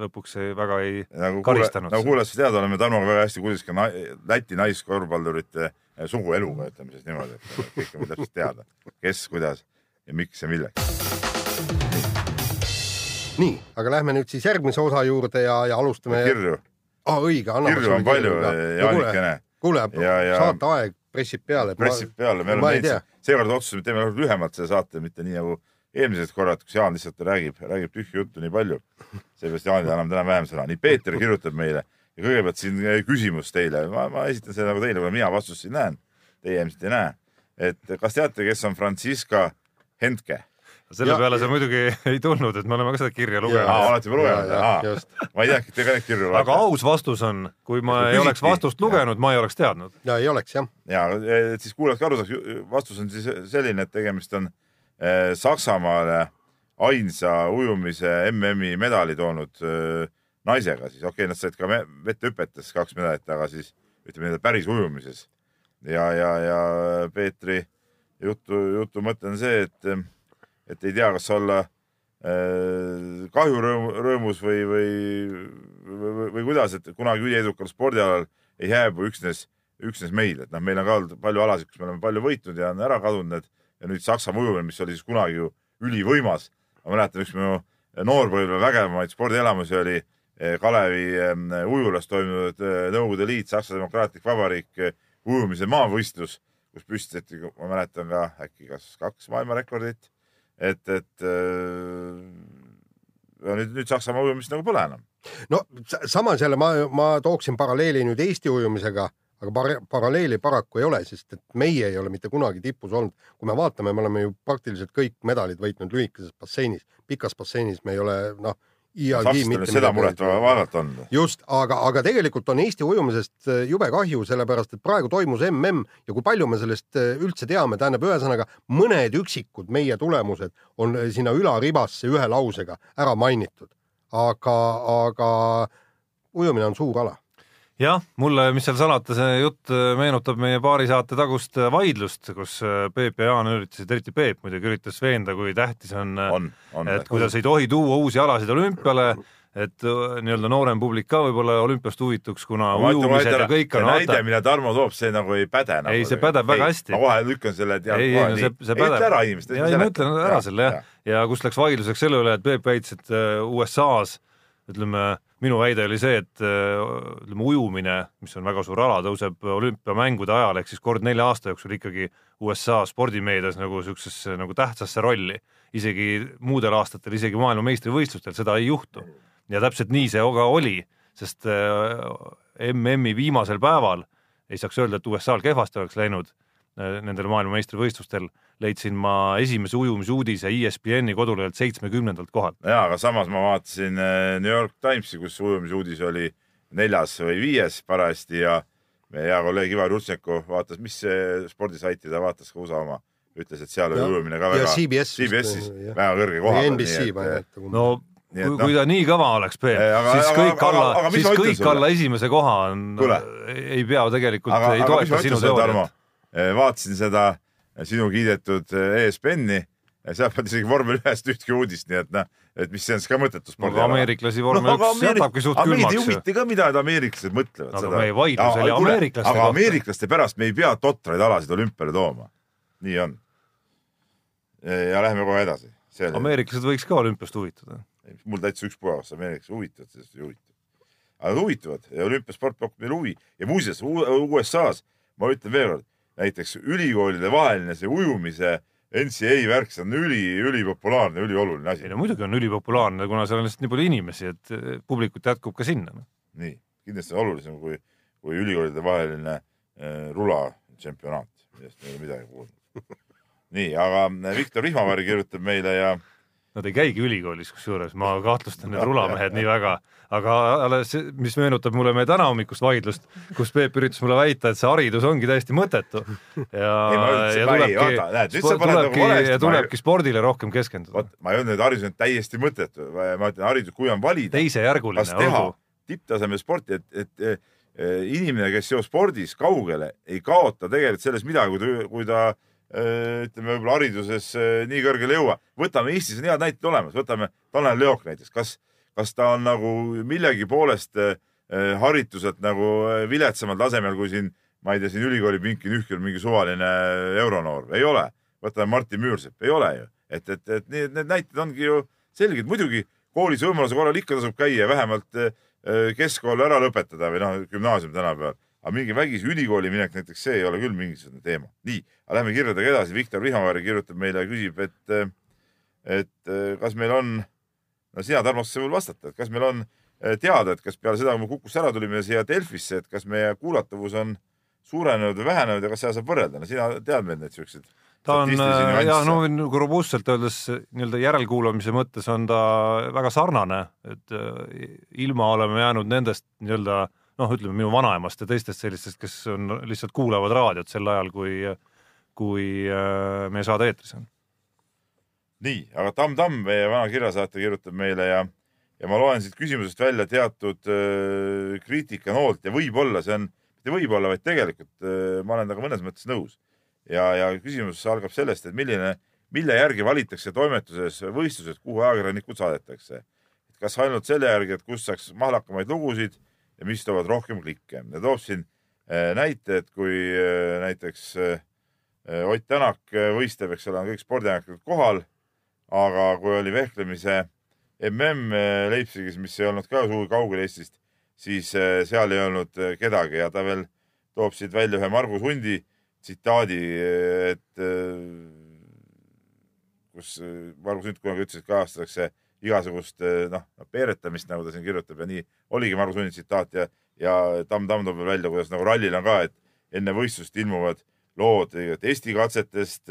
lõpuks ei, väga ei nagu kuule, karistanud nagu seda. kuulates teada oleme Tarmoga väga hästi kursis ka na Läti naiskorvpallurite eh, sugueluga, ütleme siis niimoodi, et kõike on täpselt teada, kes, kuidas ja miks ja milleks. nii, aga lähme nüüd siis järgmise osa juurde ja, ja alustame. kirju, ah, õige, anname kirju on palju, Jaanikene kuule, Ja- ja- saateaeg pressib peale. pressib peale, me oleme teinud, seekord otsustasime, et teeme lühemalt selle saate, mitte nii nagu eelmised korrad, kus Jaan lihtsalt räägib, räägib tühja juttu nii palju. seepärast Jaanil anname täna vähem sõna. nii, Peeter kirjutab meile ja kõigepealt siin eh, küsimus teile, ma, ma esitan selle nagu teile, kuna mina vastust siin näen, teie ilmselt ei näe. et kas teate, kes on Franziska Hentke? selle Ja- peale sa muidugi ei tulnud, et me oleme ka seda kirja lugenud. olete juba lugenud? ma ei teadki, et te ka neid kirju aga loete. aus vastus on, kui ma Kui ei oleks küsiti- vastust lugenud, ma ei oleks teadnud. ja ei oleks jah. ja et siis kuulajad ka aru saaks, vastus on siis selline, et tegemist on eh, Saksamaale ainsa ujumise MM-i medali toonud öö, naisega, siis okei okay,, nad said ka vette hüpetes kaks medalit, aga siis ütleme nii-öelda päris ujumises. ja, ja, ja Peetri jutu, jutu mõte on see, et, et ei tea, kas olla äh, kahjurõõmus või, või, või, või, või kuidas, et kunagi üliedukal spordialal ei hääbu üksnes, üksnes meil, et noh, meil on ka olnud palju alasid, kus me oleme palju võitnud ja on ära kadunud need ja nüüd Saksamaa ujumine, mis oli siis kunagi ju ülivõimas. ma mäletan, üks minu noorpõlve vägevamaid spordielamusi oli Eh, Kalevi ujulas toimunud eh, Nõukogude Liit, Saksa Demokraatlik Vabariik eh, ujumise maavõistlus, kus püstitati, ma mäletan ka äkki kas kaks maailmarekordit. et, et ja nüüd, nüüd Saksamaa ujumist nagu pole enam. no samas jälle ma, ma tooksin paralleeli nüüd Eesti ujumisega, aga par paralleeli paraku ei ole, sest et meie ei ole mitte kunagi tipus olnud. kui me vaatame, me oleme ju praktiliselt kõik medalid võitnud lühikeses basseinis, pikas basseinis me ei ole noh seda muret vaadata on. just, aga, aga tegelikult on Eesti ujumisest äh, jube kahju, sellepärast et praegu toimus mm ja kui palju me sellest äh, üldse teame, tähendab, ühesõnaga mõned üksikud meie tulemused on äh, sinna ülaribasse ühe lausega ära mainitud, aga, aga ujumine on suur ala jah, mulle, mis seal salata, see jutt äh, meenutab meie paari saate tagust äh, vaidlust, kus äh, Peep ja Jaan üritasid, eriti Peep muidugi üritas veenda, kui tähtis on, on, on, et kuidas ei tohi tuua uusi alasid olümpiale, et nii-öelda noorem publik ka võib-olla olümpiast huvituks, kuna no, ujumised ja kõik on näide, mille Tarmo toob, see nagu ei päde nagu. ei, see pädeb väga hästi. ma kohe lükkan selle tead ei, kohe no, nii. ütle ära inimestele. ei, ma ütlen ära selle jah, ja kus läks vaidluseks selle üle, et Peep väitis, et USA-s ütleme, minu väide oli see, et ütleme, ujumine, mis on väga suur ala, tõuseb olümpiamängude ajal ehk siis kord nelja aasta jooksul ikkagi USA spordimeedias nagu niisugusesse nagu tähtsasse rolli. isegi muudel aastatel, isegi maailmameistrivõistlustel seda ei juhtu. ja täpselt nii see ka oli, sest äh, MM-i viimasel päeval ei saaks öelda, et USA-l kehvasti oleks läinud äh, nendel maailmameistrivõistlustel leidsin ma esimese ujumisuudise ESPN-i kodulehelt seitsmekümnendalt kohalt. ja, aga samas ma vaatasin äh, New York Timesi, kus ujumisuudis oli neljas või viies parajasti ja meie hea kolleeg Ivar Jutseko vaatas, mis spordisaiti ta vaatas ka USA oma, ütles, et seal oli ujumine ka väga, CBS CBS-is väga kõrge koha peal. NBC ma ei mäleta. no kui, no, kui ta nii kõva oleks, Peep, siis kõik aga, alla, siis kõik sulle? alla esimese koha on, ei pea tegelikult, ei toeta sinu teooriat. vaatasin seda sinu kiidetud eh, ESPN-i ja sealt polnud isegi vormel ühest ühtki uudist, nii et noh, et mis see on siis ka mõttetu spordi no, ameeriklasi vormel no, üks Ameerik... jätabki suht külmaks. meid ei huvita ka, mida need ameeriklased mõtlevad. aga seda. meie vaidlus oli ameeriklaste kohta. aga ameeriklaste pärast me ei pea totraid alasid olümpiale tooma. nii on. ja läheme kohe edasi. ameeriklased võiks ka olümpiast huvituda. mul täitsa ükspuha, kas ameeriklased huvitavad, sellest ei huvita. aga nad huvituvad ja olümpiasport pakub meile huvi ja muuseas USA-s ma ütlen veelkord näiteks ülikoolide vaheline see ujumise NCA värk, see on üli, ülipopulaarne, ülioluline asi. ei no muidugi on ülipopulaarne, kuna seal on lihtsalt nii palju inimesi, et eh, publikut jätkub ka sinna no.. nii, kindlasti on olulisem kui, kui ülikoolide vaheline äh, rula tšempionaat, millest me ei ole midagi kuulnud. Nii, aga eh, Viktor Vihmaväri kirjutab meile ja Nad ei käigi ülikoolis, kusjuures ma kahtlustan need rulamehed nii väga, aga alles, mis meenutab mulle meie tänahommikust vaidlust, kus Peep üritas mulle väita, et see haridus ongi täiesti mõttetu. ja, ja tulebki, tulebki, ja tulebki spordile rohkem keskenduda. vot, ma ei öelnud, et haridus on täiesti mõttetu, ma ütlen, haridus, kui on valida. kas teha tipptasemel sporti, et, et, et inimene, kes jõuab spordis kaugele, ei kaota tegelikult selles midagi, kui ta, kui ta ütleme võib-olla hariduses äh, nii kõrgele ei jõua. võtame, Eestis on head näited olemas, võtame Tanel Leok näiteks, kas, kas ta on nagu millegi poolest äh, harituselt nagu viletsamal tasemel kui siin, ma ei tea, siin ülikooli pinki nühkinud mingi suvaline euronoor, ei ole. võtame Martin Müürsepp, ei ole ju. et, et, et need, need näited ongi ju selged, muidugi koolis võimaluse korral ikka tasub käia, vähemalt keskkool ära lõpetada või noh, gümnaasium tänapäeval aga mingi vägisi ülikooli minek näiteks, see ei ole küll mingisugune teema. nii, aga lähme kirjadega edasi. Viktor Vihamaari kirjutab meile ja küsib, et, et kas meil on, no sina, Tarmo, sa võid vastata, et kas meil on teada, et kas peale seda, kui me Kukust ära tulime siia Delfisse, et kas meie kuulatavus on suurenenud või vähenenud ja kas seda saab võrrelda, no sina tead meil neid siukseid ta on ja no nagu robustselt öeldes nii-öelda järelkuulamise mõttes on ta väga sarnane, et ilma oleme jäänud nendest nii-öelda äh, noh, ütleme minu vanaemast ja teistest sellistest, kes on, lihtsalt kuulavad raadiot sel ajal, kui, kui äh, meie saade eetris on. nii, aga Tamm Tamm, meie vana kirjasaatja kirjutab meile ja, ja ma loen siit küsimusest välja teatud äh, kriitikanoolt ja võib-olla see on, mitte võib-olla, vaid tegelikult äh, ma olen temaga mõnes mõttes nõus. ja, ja küsimus algab sellest, et milline, mille järgi valitakse toimetuses võistlused, kuhu ajakirjanikud saadetakse. kas ainult selle järgi, et kust saaks mahlakamaid lugusid ja mis toovad rohkem klikke. Ja toob siin äh, näite, et kui äh, näiteks äh, Ott Tänak võistleb, eks ole, on kõik spordiajakrid kohal aga kui oli vehklemise mm Leipzigis, mis ei olnud ka sugugi kaugel Eestist, siis seal ei olnud kedagi. Ja ta veel toob siit välja ühe Margus Hundi tsitaadi, et kus Margus Hunt kunagi ütles, et kajastatakse igasugust noh, peeretamist, nagu ta siin kirjutab ja nii oligi Margus Hundi tsitaat ja, ja Tamm Tamm toob välja, kuidas nagu rallil on ka, et enne võistlust ilmuvad lood testikatsetest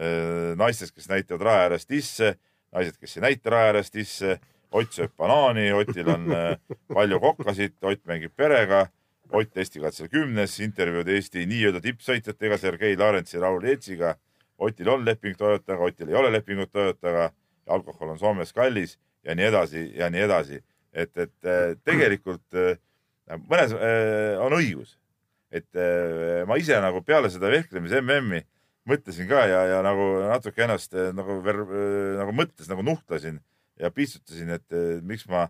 Äh, naistest, kes näitavad raja ääres tisse, naised, kes ei näita raja ääres tisse. Ott sööb banaani, Otil on äh, palju kokkasid, Ott mängib perega. Ott Eesti katsel kümnes, intervjuud Eesti nii-öelda tippsõitjatega, Sergei Larentsi ja Raul Eetsiga. Otil on leping Toyotaga, Otil ei ole lepingut Toyotaga. Alkohol on Soomes kallis ja nii edasi ja nii edasi. et, et äh, tegelikult mõnes on õigus, et ma ise nagu peale seda vehklemise MM-i mõtlesin ka ja, ja nagu natuke ennast nagu nagu mõttes nagu nuhtlesin ja piitsutasin, et miks ma,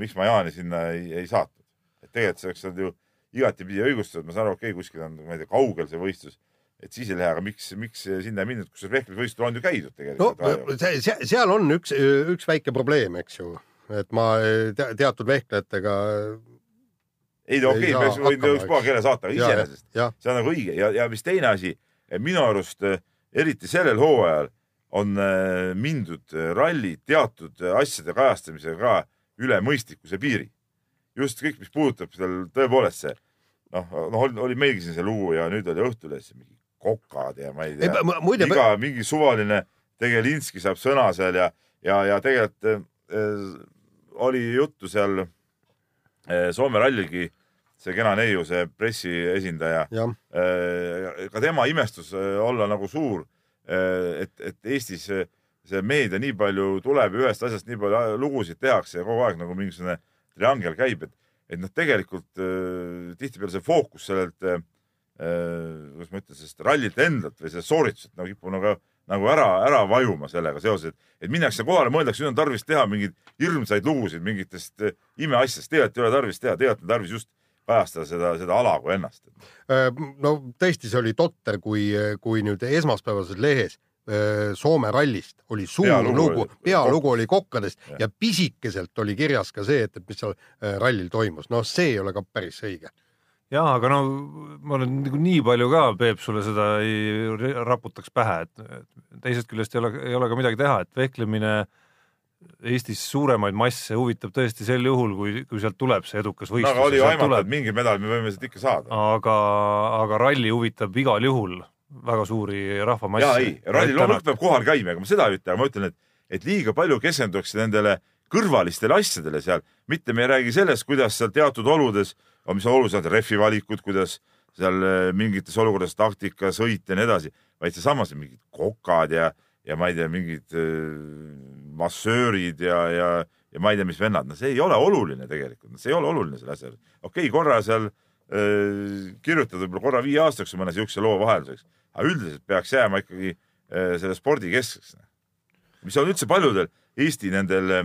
miks ma Jaani sinna ei, ei saatnud. et tegelikult see oleks olnud ju igatipidi õigustatud, ma saan aru, okei okay,, kuskil on, ma ei tea, kaugel see võistlus, et siis ei lähe, aga miks, miks sinna ei mindud, kusjuures vehklemisvõistlustel on ju käidud tegelikult no,. Seal on üks, üks väike probleem, eks ju, et ma te, teatud vehklejatega ei no okei okay,, me võime ükspuha kelle saata, aga iseenesest see on nagu õige ja, ja mis teine asi minu arust eh, eriti sellel hooajal on eh, mindud eh, ralli teatud asjade kajastamisega ka üle mõistlikkuse piiri. just kõik, mis puudutab seal tõepoolest see noh, noh oli meilgi siin see lugu ja nüüd oli Õhtulehes mingi kokad ja ma ei tea, iga mingi suvaline Tegelinski saab sõna seal ja, ja, ja tegelikult äh, oli juttu seal äh, Soome ralligi äh, see kena neiu, see pressiesindaja, äh, ka tema imestus äh, olla nagu suur, äh, et, et Eestis see meedia nii palju tuleb, ühest asjast nii palju lugusid tehakse ja kogu aeg nagu mingisugune triangel käib, et, et noh, tegelikult tihtipeale see fookus sellelt, kuidas ma ütlen, sellest rallilt endalt või sellest soorituselt nagu kipub nagu, nagu ära, ära vajuma sellega seoses, et minnakse kohale, mõeldakse, nüüd on tarvis teha mingeid hirmsaid lugusid mingitest imeasjadest, tegelikult ei ole tarvis teha, tegelikult on tarvis just kajastada seda, seda ala kui ennast. Äh, no tõesti, see oli totter, kui, kui nüüd esmaspäevases lehes äh, Soome rallist oli suur pealugu, lugu, pealugu oli kokkadest ja. ja pisikeselt oli kirjas ka see, et, et mis seal äh, rallil toimus. noh, see ei ole ka päris õige. Ja aga no ma olen nagu nii palju ka, Peep, sulle seda ei raputaks pähe, et teisest küljest ei ole, ei ole ka midagi teha, et vehklemine äh, Eestis suuremaid masse huvitab tõesti sel juhul, kui, kui sealt tuleb see edukas võistlus no,. aga oli ju aimata, et mingi medal me võime sealt ikka saada. aga, aga ralli huvitab igal juhul väga suuri rahvamasse. jaa, ei, ralli loomulikult peab kohal käima, ega ma seda ei ütle, aga ma ütlen, et, et liiga palju keskendutakse nendele kõrvalistele asjadele seal, mitte me ei räägi sellest, kuidas seal teatud oludes, mis on olulised rehvi valikud, kuidas seal eh, mingites olukordades taktika, sõit ja nii edasi, vaid seesamas mingid kokad ja ja ma ei tea, mingid äh, massöörid ja, ja, ja ma ei tea, mis vennad, no see ei ole oluline tegelikult, see ei ole oluline selle asja juures. okei okay,, korra seal äh, kirjutada võib-olla korra viie aastaks mõne siukse loo vahelduseks, aga üldiselt peaks jääma ikkagi äh, selle spordi keskseks. mis on üldse paljudel Eesti nendel äh,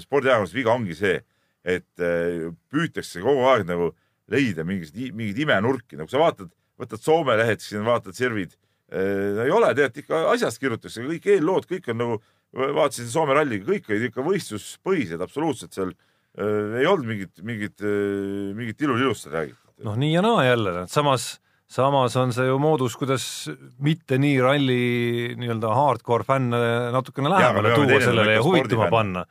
spordiajakondadel viga ongi see, et äh, püütakse kogu aeg nagu leida mingisuguseid, mingeid imenurki, nagu sa vaatad, võtad Soome lehed, siis vaatad Sirvid Äh, ei ole, tegelikult ikka asjast kirjutatakse, kõik eellood, kõik on nagu, vaatasin Soome ralliga, kõik olid ikka võistluspõhised, absoluutselt seal äh, ei olnud mingit, mingit äh,, mingit ilulilust räägitud. noh, nii ja naa jälle, samas, samas on see ju moodus, kuidas mitte nii ralli nii-öelda hardcore fänne natukene lähemale tuua sellele ja huvituma panna.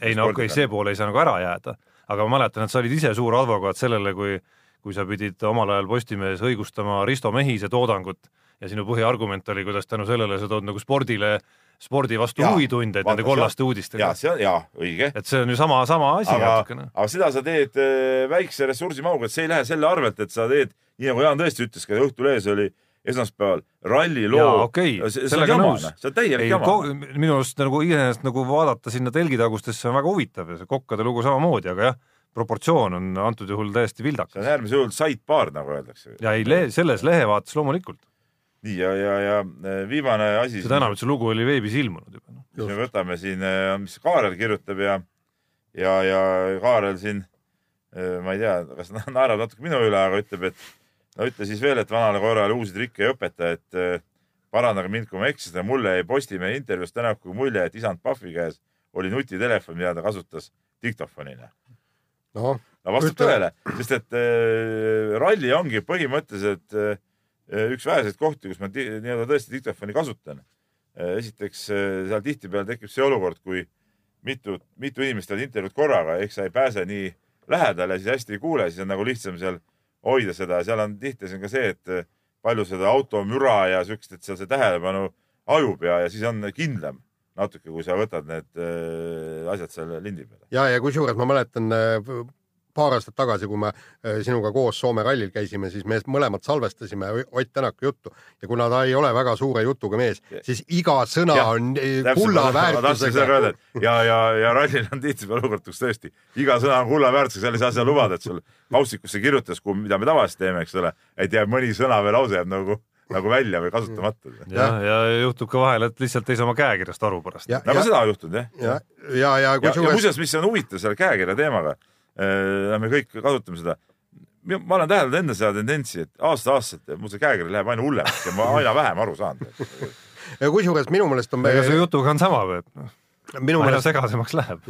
ei no okei okay,, see pool ei saa nagu ära jääda, aga ma mäletan, et sa olid ise suur advokaat sellele, kui kui sa pidid omal ajal Postimehes õigustama Risto Mehise toodangut ja sinu põhiargument oli, kuidas tänu sellele sa tood nagu spordile, spordi vastu huvi tunda, et nende kollaste uudistega. ja see on, jaa, õige. et see on ju sama, sama asi natukene. aga seda sa teed äh, väikse ressursimahuga, et see ei lähe selle arvelt, et sa teed, nii nagu Jaan tõesti ütles ka Õhtulehes oli esmaspäeval ralliloo jaa, okei see, see on sellega nõus. see on täielik jama. minu arust nagu iseenesest nagu vaadata sinna telgitagustesse on väga huvitav ja see kokkade lugu samamoodi, aga jah, proportsioon on antud juhul täiesti see vildakas on äärmisel juhul sidebar, nagu öeldakse. ja ei, selles lehevaates loomulikult, nii ja, ja, ja eh, viimane asi, seda enam, et see lugu oli veebis ilmunud juba. noh. mis me võtame siin, mis Kaarel kirjutab ja, ja, ja Kaarel siin, ma ei tea, kas na- naerab natuke minu üle, aga ütleb, et no ütle siis veel, et vanale koerale uusi trikke ei õpeta, et eh, parandage mind, kui ma eksisin, mulle jäi Postimehe intervjuust Tänaku mulje, et isand Pahvi käes oli nutitelefon, mida ta kasutas diktofonina. noh, no vastab tõele, sest et äh, ralli ongi põhimõtteliselt äh, üks väheseid kohti, kus ma nii-öelda tõesti diktofoni kasutan äh,. esiteks äh, seal tihtipeale tekib see olukord, kui mitu, mitu inimest teevad intervjuud korraga, ehk sa ei pääse nii lähedale, siis hästi ei kuule, siis on nagu lihtsam seal hoida seda, seal on tihti see on ka see, et äh, palju seda automüra ja siukest, et seal see tähelepanu hajub ja, ja siis on kindlam natuke, kui sa võtad need äh, asjad seal lindi peale. ja, ja kusjuures ma mäletan äh, paar aastat tagasi, kui me äh, sinuga koos Soome rallil käisime, siis me mõlemad salvestasime Ott Tänaku juttu ja kuna ta ei ole väga suure jutuga mees, siis iga sõna Jah, on kulla öelda, väärtusega. ja, ja, ja rallil on tihtipeale olukord, kus tõesti iga sõna on kulla väärtusega, seal ei saa seda lubada, et sul kaustikusse kirjutas, mida me tavaliselt teeme, eks ole, et jääb mõni sõna või lause jääb nagu, nagu välja või kasutamata. ja, ja juhtub ka vahel, et lihtsalt ei saa oma käekirjast aru pärast. ja, nagu ja, seda on juhtunud jah. ja, ja, ja ja, ja kusjuures muuseas, mis on huvitav selle käekirja teemaga, me kõik kasutame seda. ma olen täheldanud enda seda tendentsi, et aasta-aastalt mul see käekiri läheb aina hullemaks ja ma aina vähem aru saan. ja kusjuures minu meelest on ega su jutuga on sama, et noh, minu aina meelest segasemaks läheb.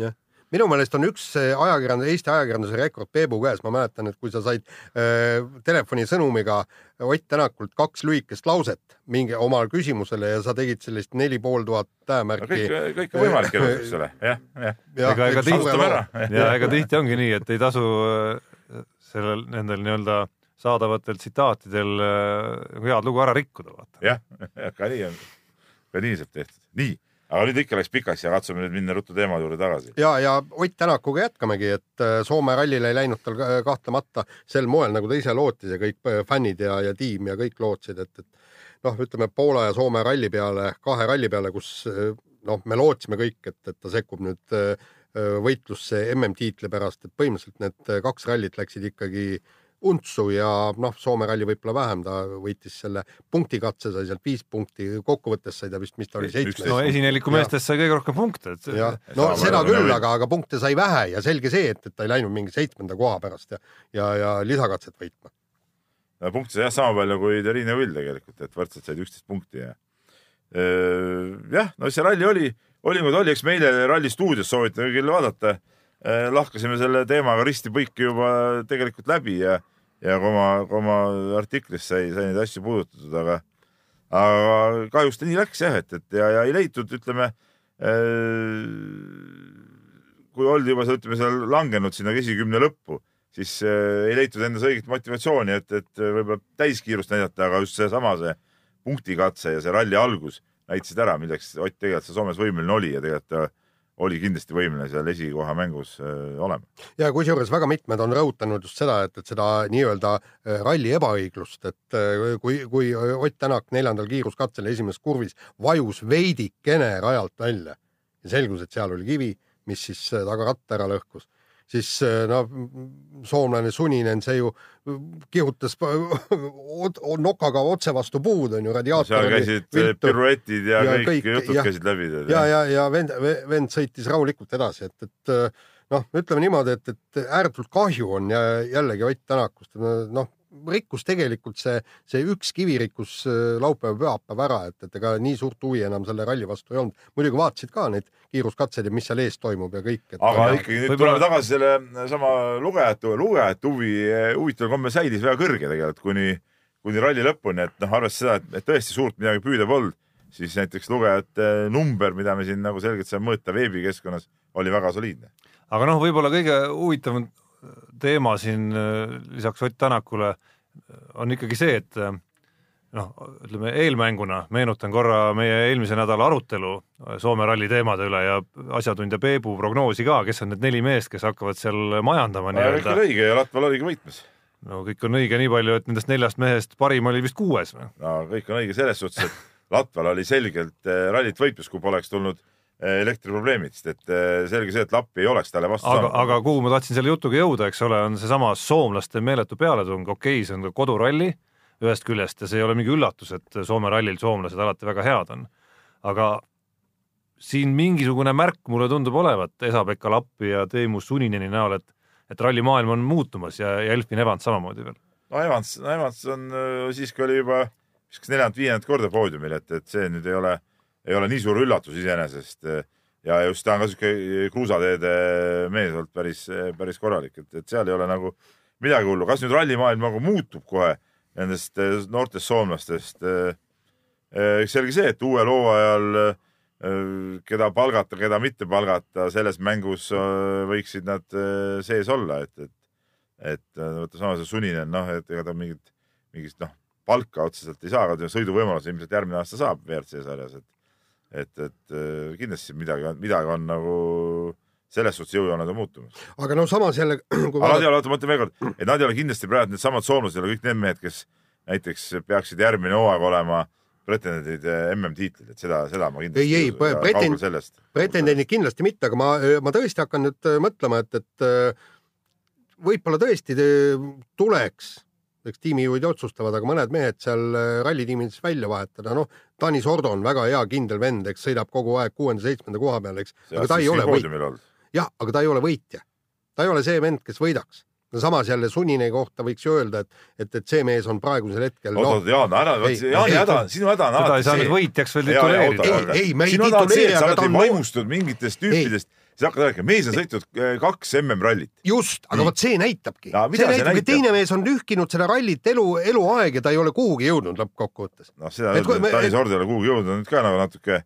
Minu meelest on üks ajakirjandus, Eesti ajakirjanduse rekord Peebu käes, ma mäletan, et kui sa said äh, telefonisõnumiga Ott Tänakult kaks lühikest lauset mingi oma küsimusele ja sa tegid sellist neli pool tuhat no tähemärki kõik, kõik on võimalik elus, eks ole, jah, jah. Ega- ega tihti- ja ega tihti ongi nii, et ei tasu sellel, nendel nii-öelda saadavatel tsitaatidel head lugu ära rikkuda, vaata. jah, ka nii on, ka nii saab tehtud. nii, aga nüüd ikka läks pikaks ja katsume nüüd minna ruttu teema juurde tagasi. ja, ja Ott Tänakuga jätkamegi, et äh, Soome rallile ei läinud tal ka- kahtlemata sel moel, nagu ta ise lootis ja kõik äh, fännid ja, ja tiim ja kõik lootsid, et, et noh, ütleme Poola ja Soome ralli peale, kahe ralli peale, kus äh, noh, me lootsime kõik, et, et ta sekkub nüüd äh, äh, võitlusse MM-tiitli pärast, et põhimõtteliselt need äh, kaks rallit läksid ikkagi untsu ja noh, Soome ralli võib-olla vähem, ta võitis selle punktikatse, sai sealt viis punkti, kokkuvõttes sai ta vist, mis ta oli, seitsmes no esineliku meestest sai kõige rohkem punkte, et jah, no seda küll, aga, aga punkte sai vähe ja selge see, et, et ta ei läinud mingi seitsmenda koha pärast ja, ja, ja lisakatset võitma. punkte sai jah sama palju kui Terine Vill tegelikult, et võrdselt said üksteist punkti ja. jah, no see ralli oli, oli nagu ta oli, eks meile ralli stuudios soovitan küll vaadata. Lahkasime selle teemaga risti-põiki juba tegelikult läbi ja, ja kui oma, kui oma artiklis sai, sai neid asju puudutatud, aga, aga kahjuks ta nii läks jah, et, et ja, ja ei leitud, ütleme. kui oldi juba, ütleme seal langenud sinna esikümne lõppu siis äh, ei leitud endas õiget motivatsiooni, et, et äh, võib-olla täiskiirust näidata, aga just seesama see punktikatse ja see ralli algus näitasid ära, milleks Ott tegelikult seal Soomes võimeline oli ja tegelikult oli kindlasti võimeline seal esikoha mängus äh, olema. ja kusjuures väga mitmed on rõhutanud just seda, et, et seda nii-öelda äh, ralli ebaõiglust, et äh, kui, kui Ott Tänak neljandal kiiruskatsel esimeses kurvis vajus veidikene rajalt välja ja selgus, et seal oli kivi, mis siis äh, tagaratta ära lõhkus, siis äh, no soomlane Suninen, see ju kihutas nokaga otse vastu puud on ju, radiaator seal käisid äh, piruetid ja, Ja kõik, kõik, jutud jah. käisid läbi. ja, ja, ja vend, vend sõitis rahulikult edasi, et, et noh, ütleme niimoodi, et, et ääretult kahju on ja jällegi Ott Tänakust, noh, rikkus tegelikult see, see üks kivi rikkus äh, laupäev-pühapäev ära, et, et ega nii suurt huvi enam selle ralli vastu ei olnud. muidugi vaatasid ka neid kiiruskatseid ja mis seal ees toimub ja kõik. aga ikkagi nüüd Võib-olla- tuleme tagasi selle sama lugejate, lugejate huvi, huvitaval kombel säilis väga kõrge tegelikult kuni, kuni ralli lõpuni, et noh, arvestades seda, et, et tõesti suurt midagi püüda polnud, siis näiteks lugejate number, mida me siin nagu selgelt saame mõõta veebikeskkonnas, oli väga soliidne. aga noh, võib-olla kõige huvitavam teema siin äh, lisaks Ott Tänakule äh, on ikkagi see, et äh, noh, ütleme eelmänguna meenutan korra meie eelmise nädala arutelu Soome ralli teemade üle ja asjatundja Peebu prognoosi ka, kes on need neli meest, kes hakkavad seal majandama nii-öelda õige ja Latval oligi võitmas. no kõik on õige nii palju, et nendest neljast mehest parim oli vist kuues või? no kõik on õige selles suhtes, et Latval oli selgelt rallit võitlus, kui poleks tulnud elektriprobleemid, sest et äh, selge see, et Lappi ei oleks talle vastu aga, aga kuhu ma tahtsin selle jutuga jõuda, eks ole, on seesama soomlaste meeletu pealetung, okei okay,, see on ka koduralli ühest küljest ja see ei ole mingi üllatus, et Soome rallil soomlased alati väga head on. aga siin mingisugune märk mulle tundub olevat Esa-Pekka Lappi ja Teemu Sunineni näol, et et rallimaailm on muutumas ja, ja Elfin Evans samamoodi veel. no Evans, no Evans on äh, siiski oli juba vist neljandat-viiendat korda poodiumil, et, et see nüüd ei ole, ei ole nii suur üllatus iseenesest. ja just ta on ka sihuke kruusateede mees olnud päris, päris korralik, et, et seal ei ole nagu midagi hullu. kas nüüd rallimaailm nagu muutub kohe nendest äh, noortest soomlastest? eks selge see, et uuel hooajal keda palgata, keda mitte palgata, selles mängus võiksid nad sees olla, et, et, et võtta sama see Suninen, noh, et ega ta mingit, mingit noh, palka otseselt ei saa, aga sõiduvõimaluse ilmselt järgmine aasta saab WRC sarjas, et, et, et kindlasti midagi on, midagi on nagu selles suhtes jõujooned on muutumas. aga no samas jälle. aga nad ei ole, oota, ma ütlen veel kord, et nad ei ole kindlasti praegu needsamad soomlased kõik need mehed, kes näiteks peaksid järgmine hooaeg olema pretendendid MM-tiitlid, et seda, seda ma kindlasti ei, ei, pretend-, pretendendid kindlasti mitte, aga ma, ma tõesti hakkan nüüd mõtlema, et, et võib-olla tõesti tuleks, eks tiimijuhid otsustavad, aga mõned mehed seal rallitiimides välja vahetada, noh, Tanis Ordo on väga hea kindel vend, eks sõidab kogu aeg kuuenda-seitsmenda koha peal, eks, aga ta ei ole võitja. jah, aga ta ei ole võitja. ta ei ole see vend, kes võidaks no samas jälle Sunine kohta võiks ju öelda, et, et, et see mees on praegusel hetkel. oot, oot, Jaan, ära, Jaani häda, sinu häda on alati see. teda ei saanud võitjaks veel tituleerida. ei, ei, me ei tituleeri, aga ta on vaimustud mingitest tüüpidest, sa hakkad rääkima, mees on sõitnud kaks MM-rallit. just, aga vot see näitabki. see näitabki, et teine mees on lühkinud seda rallit elu, eluaeg ja ta ei ole kuhugi jõudnud lõppkokkuvõttes. noh, seda öelda, et Tanis Ord ei ole kuhugi jõudnud, on nüüd ka nagu natuke,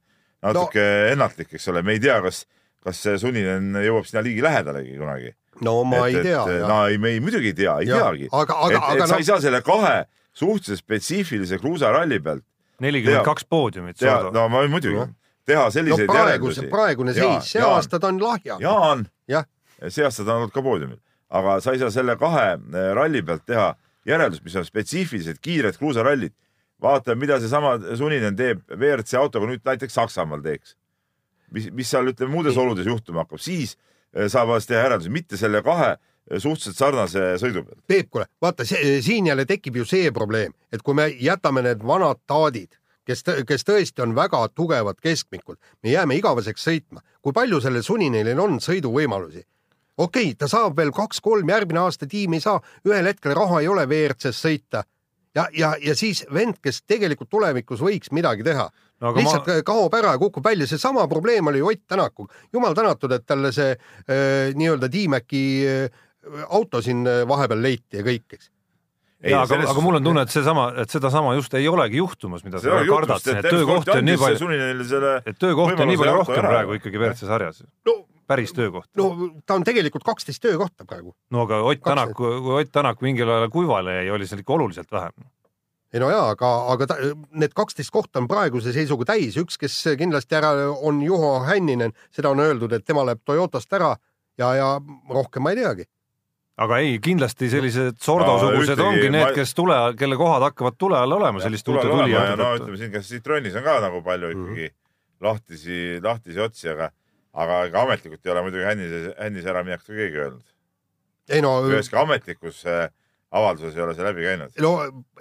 natuke no, ennatlik, eks ole, me ei tea, kas, kas see Suninen jõuab sinna liigi lähedalegi kunagi no ma et, ei tea. no ei, me ei muidugi ei tea, ei ja, teagi. aga, aga, et, aga et sa ei saa selle kahe suhteliselt spetsiifilise kruusaralli pealt. nelikümmend kaks poodiumit. no ma muidugi no., teha selliseid no, praeguse, praegune seis, see aasta ta on lahja. Jaan, jah, see aasta ta on olnud ka poodiumil, aga sa ei saa selle kahe eh, ralli pealt teha järeldust, mis on spetsiifilised kiired kruusarallid. vaata, mida seesama Suninen teeb WRC autoga nüüd näiteks Saksamaal teeks. mis, mis seal ütleme muudes oludes juhtuma hakkab, siis saab alles teha järeldusi, mitte selle kahe suhteliselt sarnase sõidu pealt. Peep, kuule, vaata, siin jälle tekib ju see probleem, et kui me jätame need vanad taadid, kes, kes tõesti on väga tugevad keskmikud, me jääme igaveseks sõitma. kui palju sellel Suninenil on sõiduvõimalusi? okei okay,, ta saab veel kaks-kolm, järgmine aasta tiim ei saa, ühel hetkel raha ei ole WRC-s sõita ja, ja, ja siis vend, kes tegelikult tulevikus võiks midagi teha no, lihtsalt ma... kaob ära ja kukub välja, seesama probleem oli Ott Tänakuga. jumal tänatud, et talle see äh, nii-öelda Tiimäki äh, auto siin äh, vahepeal leiti ja kõik, eks ja aga, aga mul on tunne, et seesama, et sedasama just ei olegi juhtumas, mida sa kardad, et töökohti on nii palju, et töökohti on nii palju rohkem ära. praegu ikkagi WRC sarjas no,. päris töökohti. no ta on tegelikult kaksteist töökohta praegu. no aga Ott Tänak, kui Ott Tänak mingil ajal kuivale jäi, oli seal ikka oluliselt vähem ei no jaa, aga, aga ta, need kaksteist kohta on praeguse seisuga täis, üks, kes kindlasti ära on Juho Hänninen, seda on öeldud, et tema läheb Toyotast ära ja, ja rohkem ma ei teagi. Aga ei, kindlasti sellised Sordo-sugused no, ongi need ma..., kes tule, kelle kohad hakkavad tule all olema, selliste uute tulijate tõttu. no ütleme siin, kas Citroenis on ka nagu palju mhm. ikkagi mm -hmm. lahtisi, lahtisi otsi, aga, aga ega ametlikult ei ole muidugi Hännise, Hännise äraminekut ka keegi öelnud. ei no. üheski ametlikus äh, avalduses ei ole see läbi käinud? no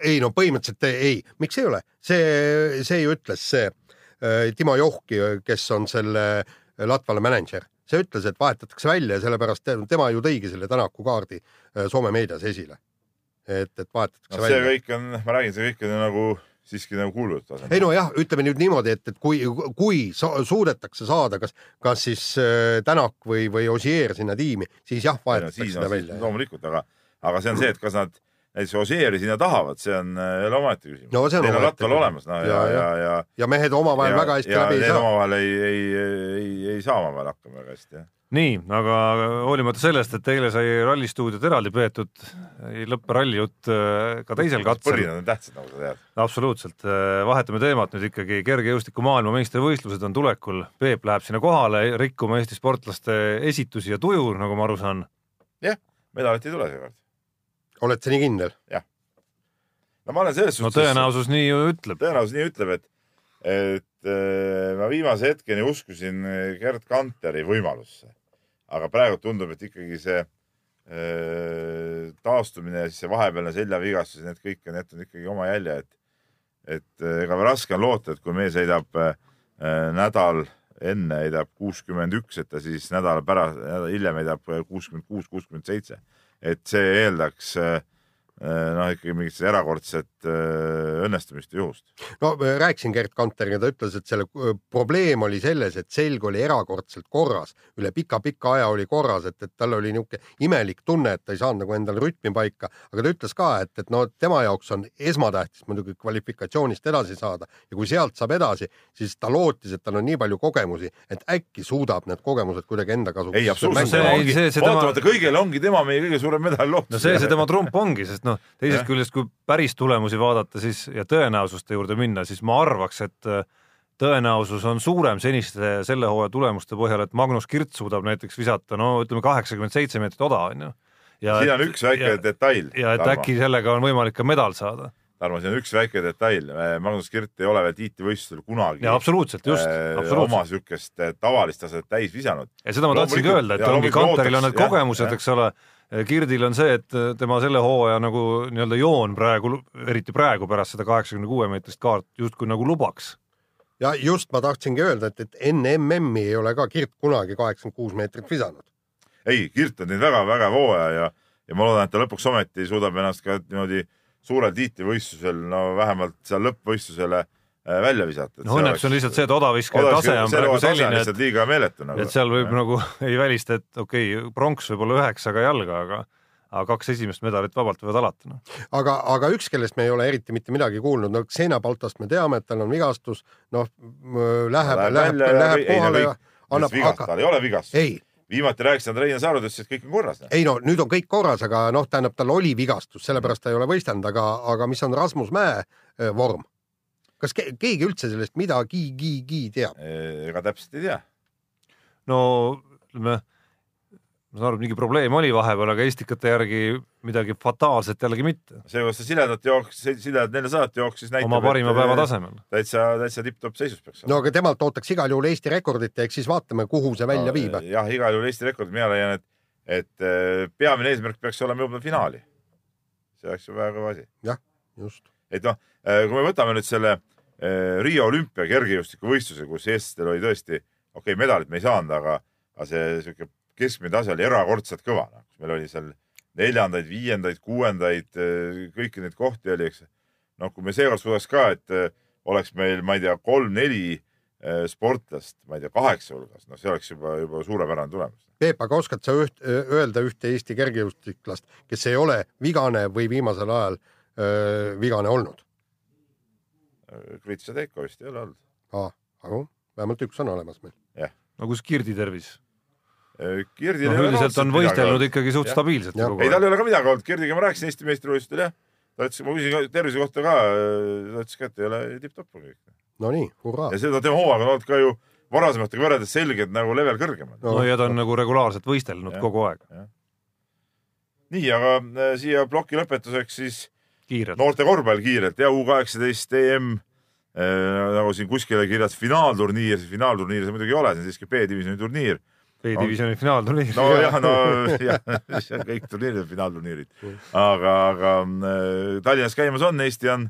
ei, no põhimõtteliselt ei, miks ei ole, see, see ju ütles see äh, Timo Johki, kes on selle Latvale mänedžer, see ütles, et vahetatakse välja ja sellepärast tema ju tõigi selle Tänaku kaardi äh, Soome meedias esile. et, et vahetatakse no, välja. see kõik on, ma räägin, see kõik on nagu siiski nagu kuulujutu tasemel. ei nojah, ütleme nüüd niimoodi, et, et kui, kui suudetakse saada, kas, kas siis äh, Tänak või, või Ossier sinna tiimi, siis jah, vahetatakse no, seda välja. loomulikult, aga aga see on see, et kas nad näiteks Ossieri sinna tahavad, see on äh, jälle omaette küsimus no,. Neil on rattal olemas, no ja, ja, ja, ja. ja mehed omavahel väga hästi ja, läbi ei saa. omavahel ei, ei, ei, ei saa omavahel hakkama väga hästi, jah nii, aga hoolimata sellest, et eile sai rallistuudiot eraldi peetud, ei lõppe rallijutt äh, ka teisel katsel. põrinad on tähtsad, nagu sa tead. absoluutselt, äh, vahetame teemat nüüd ikkagi, kergejõustiku maailmameistrivõistlused on tulekul, Peep läheb sinna kohale rikkuma Eesti sportlaste esitusi ja tuju, nagu ma aru saan. jah, medalit ei tule seekord oled sa nii kindel? no ma olen selles no suhtes. tõenäosus nii ju ütleb. tõenäosus nii ütleb, et, et äh, ma viimase hetkeni uskusin Gerd Kanteri võimalusse. aga praegu tundub, et ikkagi see äh, taastumine ja siis see vahepealne seljavigastus, need kõik on jätnud ikkagi oma jälje, et, et äh, ega raske on loota, et kui mees heidab äh, nädal enne heidab kuuskümmend üks, et ta siis nädala pärast, nädal hiljem heidab kuuskümmend kuus, kuuskümmend seitse. Et see eeldaks äh, noh, ikkagi mingit erakordset äh, õnnestumist juhust. no rääkisin Gerd Kanteriga, ta ütles, et selle äh, probleem oli selles, et selg oli erakordselt korras, üle pika-pika aja oli korras, et, et tal oli niisugune imelik tunne, et ta ei saanud nagu endale rütmi paika, aga ta ütles ka, et, et no tema jaoks on esmatähtis muidugi kvalifikatsioonist edasi saada. Ja kui sealt saab edasi, siis ta lootis, et tal on nii palju kogemusi, et äkki suudab need kogemused kuidagi enda kasuks ei, absoluutselt, see- tema ei, ongi, see- see tema- vaatamata kõigele ongi tema meie kõige suurem medal lootus. no see see tema trump ongi, sest noh, teisest Jah. küljest, kui päris tulemusi vaadata, siis ja tõenäosuste juurde minna, siis ma arvaks, et äh, tõenäosus on suurem seniste selle hooaja tulemuste põhjal, et Magnus Kirt suudab näiteks visata no ütleme kaheksakümmend seitse meetrit oda onju. siin on üks väike ja, detail. ja et äkki sellega on võimalik ka medal saada. Tarmo, siin on üks väike detail. Magnus Kirt ei ole veel tiitlivõistlusel kunagi absoluutselt, just, äh, oma siukest äh, tavalist taset täis visanud. ja seda ma tahtsingi öelda, et ongi Kanteril on need kogemused, eks ole. Kirdil on see, et tema selle hooaja nagu nii-öelda joon praegu, eriti praegu pärast seda kaheksakümne kuue meetrist kaart justkui nagu lubaks ja just ma tahtsingi öelda, et, et enne MM-i ei ole ka Kirt kunagi kaheksakümmend kuus meetrit visanud. ei, Kirt on teinud väga-väga hooaja ja, ja ma loodan, et ta lõpuks ometi suudab ennast ka niimoodi suurel tiitlivõistlusel, no vähemalt seal lõppvõistlusele äh, välja visata. no õnneks on lihtsalt see, et odaviskaja tase on praegu selline, et liiga meeletu nagu. et seal võib nagu ei välista, et okei okay,, pronks võib olla üheksaga jalga, aga aga kaks esimest medalit vabalt võivad alata, noh. aga, aga üks, kellest me ei ole eriti mitte midagi kuulnud, no Xena Baltast me teame, et tal on vigastus, noh läheb, läheb, läheb kohale ja annab, tal ei ole vigastust. ei, viimati rääkisin Rein Saarud, ütles, et kõik on korras. ei no nüüd on kõik korras, aga noh, tähendab, tal oli vigastus, sellepärast ta ei ole võistelnud, aga, aga mis on Rasmus Mäe eh, vorm? Kas ke keegi üldse sellest midagigi teab? ega täpselt ei tea. no ütleme, ma saan aru, et mingi probleem oli vahepeal, aga Estikate järgi midagi fataalset jällegi mitte. see, kuidas ta siledat jooksis, siledat neljasadat jooksis, näitab. oma parima päeva. tasemel. täitsa, täitsa tipp-topp seisus peaks no aga temalt ootaks igal juhul Eesti rekordit ja eks siis vaatame, kuhu see välja viib. jah, igal juhul Eesti rekord, mina leian, et, et äh, peamine eesmärk peaks olema jõudma finaali. see oleks ju väga kõva asi. just. et noh, kui me võtame nüüd selle Riia olümpia kergejõustikuvõistluse, kus eestlastel oli tõesti, okei okay,, medalit me ei saanud, aga, aga see sihuke keskmine tase oli erakordselt kõva, noh, meil oli seal neljandaid, viiendaid, kuuendaid, kõiki neid kohti oli, eks. noh, kui me seekord suudaks ka, et äh, oleks meil, ma ei tea, kolm-neli äh, sportlast, ma ei tea, kaheksa hulgas, noh, see oleks juba, juba suurepärane tulemus. Peep, aga oskad sa üht, öelda ühte Eesti kergejõustiklast, kes ei ole vigane või viimasel ajal öö, vigane olnud? Krits ja Teiko vist ei ole olnud. aga vähemalt üks on olemas meil. no kus Kirdi tervis? Noh, ei ole üldiselt on võistelnud ikkagi suht Jah. stabiilselt Jah. ei, tal ei ole ka midagi olnud, Kirdiga ma rääkisin Eesti meistrivõistlustel jah. ta ütles, ma küsisin tervise kohta ka, ta ütles ka, et ei ole tipp-topp kõik. Nonii, hurraa. ja seda tema hooaeg on olnud ka ju varasematega võrreldes selgelt nagu level kõrgemal. No. no ja ta on nagu regulaarselt võistelnud Jah. kogu aeg, nii, aga äh, siia ploki lõpetuseks siis kiirelt. noorte korvpall kiirelt ja U kaheksateist EM äh, nagu siin kuskile kirjas finaalturniir, see finaalturniir see muidugi ei ole, see on siiski B-divisjoni turniir. B-divisjoni finaalturniir. nojah, no jah, see on kõik turniirid on finaalturniirid, aga, aga äh, Tallinnas käimas on, Eesti on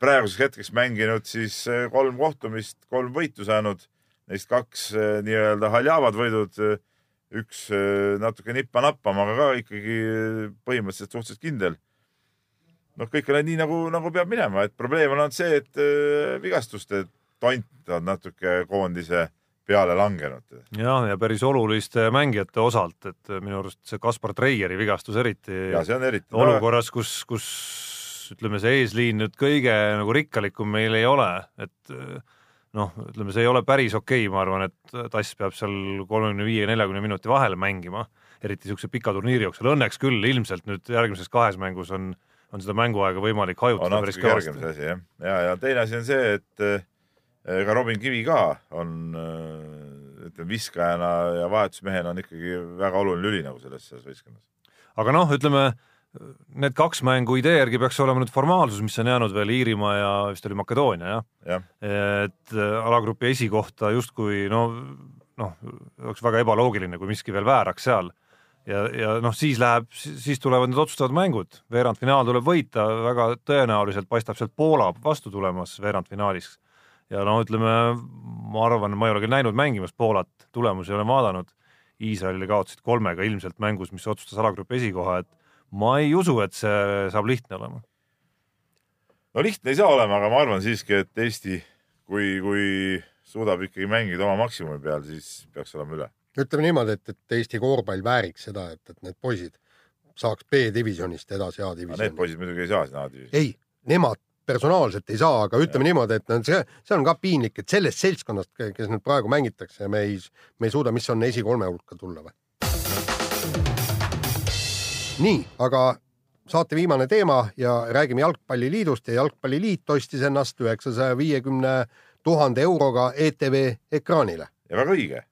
praeguseks hetkeks mänginud siis äh, kolm kohtumist, kolm võitu saanud, neist kaks äh, nii-öelda haljavad võidud, üks äh, natuke nippa-nappama, aga ka ikkagi äh, põhimõtteliselt suhteliselt kindel. noh, kõik ei ole nii nagu, nagu peab minema, et probleem on olnud see, et äh, vigastuste tont on natuke koondise peale langenud. Jah, ja päris oluliste mängijate osalt, et minu arust see Kaspar Treieri vigastus eriti ja see on eriti olukorras, kus, kus ütleme, see eesliin nüüd kõige nagu rikkalikum meil ei ole, et noh, ütleme, see ei ole päris okei okay,, ma arvan, et Tass peab seal kolmekümne viie, neljakümne minuti vahele mängima, eriti niisuguse pika turniiri jooksul, õnneks küll ilmselt nüüd järgmises kahes mängus on, on seda mänguaega võimalik hajutada päris kõvasti asi jah, ja, ja teine asi on see, et eh, ega Robin Kivi ka on eh, ütleme viskajana ja vahetusmehena on ikkagi väga oluline lüli nagu selles, selles võistkonnas. aga noh, ütleme need kaks mängu idee järgi peaks olema nüüd formaalsus, mis on jäänud veel Iirimaa ja vist oli Makedoonia jah jah, et äh, alagrupi esikohta justkui no noh, oleks väga ebaloogiline, kui miski veel vääraks seal. Ja, ja noh, siis läheb, siis tulevad need otsustavad mängud, veerandfinaal tuleb võita, väga tõenäoliselt paistab sealt Poola vastu tulemas veerandfinaalis. ja no ütleme, ma arvan, ma ei ole küll näinud mängimas Poolat, tulemusi olen vaadanud. Iisraelile kaotasid kolmega ilmselt mängus, mis otsustas alagrupi esikoha, et ma ei usu, et see saab lihtne olema. no lihtne ei saa olema, aga ma arvan siiski, et Eesti, kui, kui suudab ikkagi mängida oma maksimumi peal, siis peaks olema üle. Ütleme niimoodi, et, et Eesti koorpall vääriks seda, et, et need poisid saaks B-divisjonist edasi Need A-divisjoni. poisid muidugi ei saa sinna A-divisjoni. ei, nemad personaalselt ei saa, aga ütleme ja. niimoodi, et see, see on ka piinlik, et sellest seltskonnast, kes nüüd praegu mängitakse, me ei, me ei suuda, mis on esikolme hulka tulla või? nii, aga saate viimane teema ja räägime Jalgpalliliidust ja Jalgpalliliit ostis ennast üheksasaja viiekümne tuhande euroga ETV ekraanile. ja väga õige,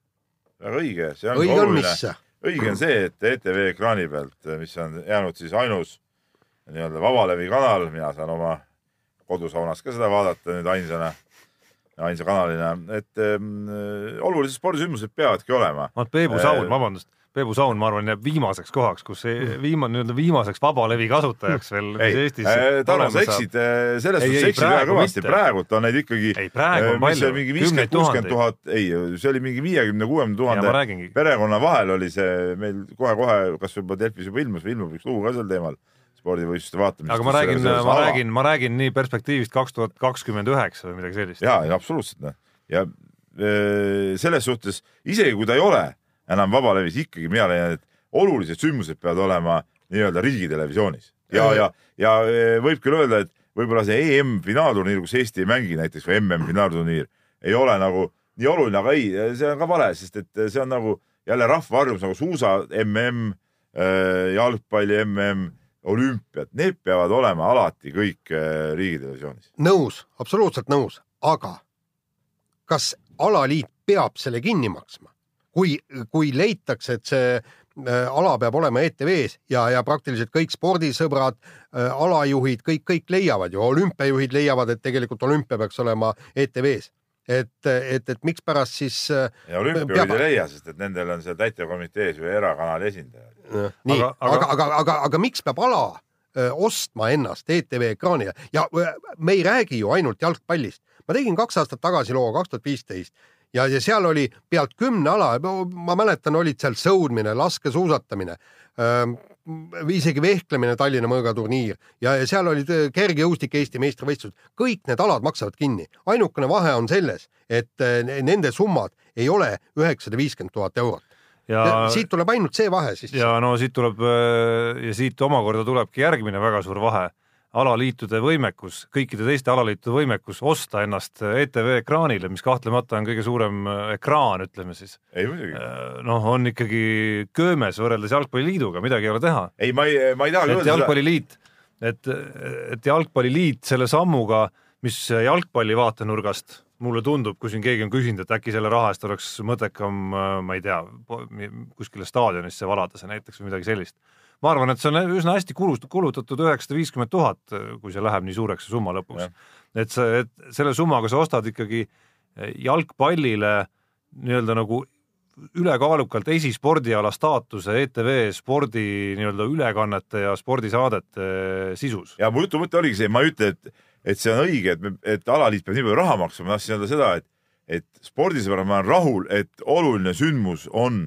väga õige, see on õige oluline. õige on see, et ETV ekraani pealt, mis on jäänud siis ainus nii-öelda vabalevi kanal, mina saan oma kodusaunas ka seda vaadata nüüd ainsana, ainsa kanalina, et ähm, olulised spordisündmused peavadki olema. vaat Peebu Äh, Saun, vabandust, Peebu Saun, ma arvan, jääb viimaseks kohaks, kus see viimane nii-öelda viimaseks vabalevi kasutajaks veel mis ei. Eestis, äh, Tarmo, sa eksid, selles Ei, suhtes eksid väga praegu kõvasti, praegult on neid ikkagi ei, praegu on äh, palju, kümneid tuhandeid. tuhat, ei, see oli mingi viiekümne, kuuekümne tuhande perekonna vahel oli see meil kohe-kohe, kas juba Delfis juba ilmus või ilmub üks lugu ka sel teemal, spordivõistluste vaatamist. aga ma räägin, ma räägin, ma räägin nii perspektiivist kaks tuhat kakskümmend üheksa või midagi sellist. ja, ja absoluutselt noh, ja öö, selles suhtes isegi kui ta ei ole enam vabalevis, ikkagi mina leian, et olulised sündmused peavad olema nii-öelda riigitelevisioonis ja, ja, ja öö, võib küll öelda, et võib-olla see EM-finaalturniir, kus Eesti ei mängi näiteks või MM-finaalturniir ei ole nagu nii oluline, aga ei, see on ka vale, sest et see on nagu jälle rahva harjumus nagu suusa mm, jalgpalli mm, olümpiad, need peavad olema alati kõik riigitelevisioonis. nõus, absoluutselt nõus, aga kas alaliit peab selle kinni maksma? kui, kui leitakse, et see äh, ala peab olema ETV-s ja, ja praktiliselt kõik spordisõbrad, alajuhid, kõik, kõik leiavad ju, olümpiajuhid leiavad, et tegelikult olümpia peaks olema ETV-s. et, et, et mikspärast siis äh, ja olümpiajuhid Peab- ei leia, sest et nendel on seal täitevkomitees ju erakanali esindajad. nii, Aga- aga, aga- aga, aga, aga, aga miks peab ala öö, ostma ennast ETV ekraanile ja öö, me ei räägi ju ainult jalgpallist. ma tegin kaks aastat tagasi loo, kaks tuhat viisteist ja, ja seal oli pealt kümne ala, ma mäletan, olid seal sõudmine, laskesuusatamine, isegi vehklemine Tallinna mõõgaturniir ja, ja seal olid öö, kergejõustik Eesti meistrivõistlused, kõik need alad maksavad kinni. ainukene vahe on selles, et öö, nende summad ei ole üheksasada viiskümmend tuhat eurot. ja siit tuleb ainult see vahe siis. ja no siit tuleb äh, ja siit omakorda tulebki järgmine väga suur vahe. Alaliitude võimekus, kõikide teiste alaliitude võimekus osta ennast ETV ekraanile, mis kahtlemata on kõige suurem äh, ekraan, ütleme siis, ei muidugi. noh, on ikkagi köömes võrreldes Jalgpalliliiduga, midagi ei ole teha. ei, ma ei, ma ei tahagi et öelda seda. Jalgpalliliit, et, et Jalgpalliliit selle sammuga, mis jalgpalli vaatenurgast mulle tundub, kui siin keegi on küsinud, et äkki selle raha eest oleks mõttekam, ma ei tea, kuskile staadionisse valada see näiteks või midagi sellist. Ma arvan, et see on üsna hästi kulutatud üheksasada viiskümmend tuhat, kui see läheb nii suureks, see summa lõpuks et see, et selle summaga sa ostad ikkagi jalgpallile nii-öelda nagu ülekaalukalt esispordiala staatuse ETV spordi nii-öelda ülekannete ja spordisaadete sisus. ja mu jutu mõte oligi see, ma ei ütle, et, et see on õige, et, et alaliit peab nii palju raha maksma, ma tahtsin öelda seda, et, et spordisõbrad, ma olen rahul, et oluline sündmus on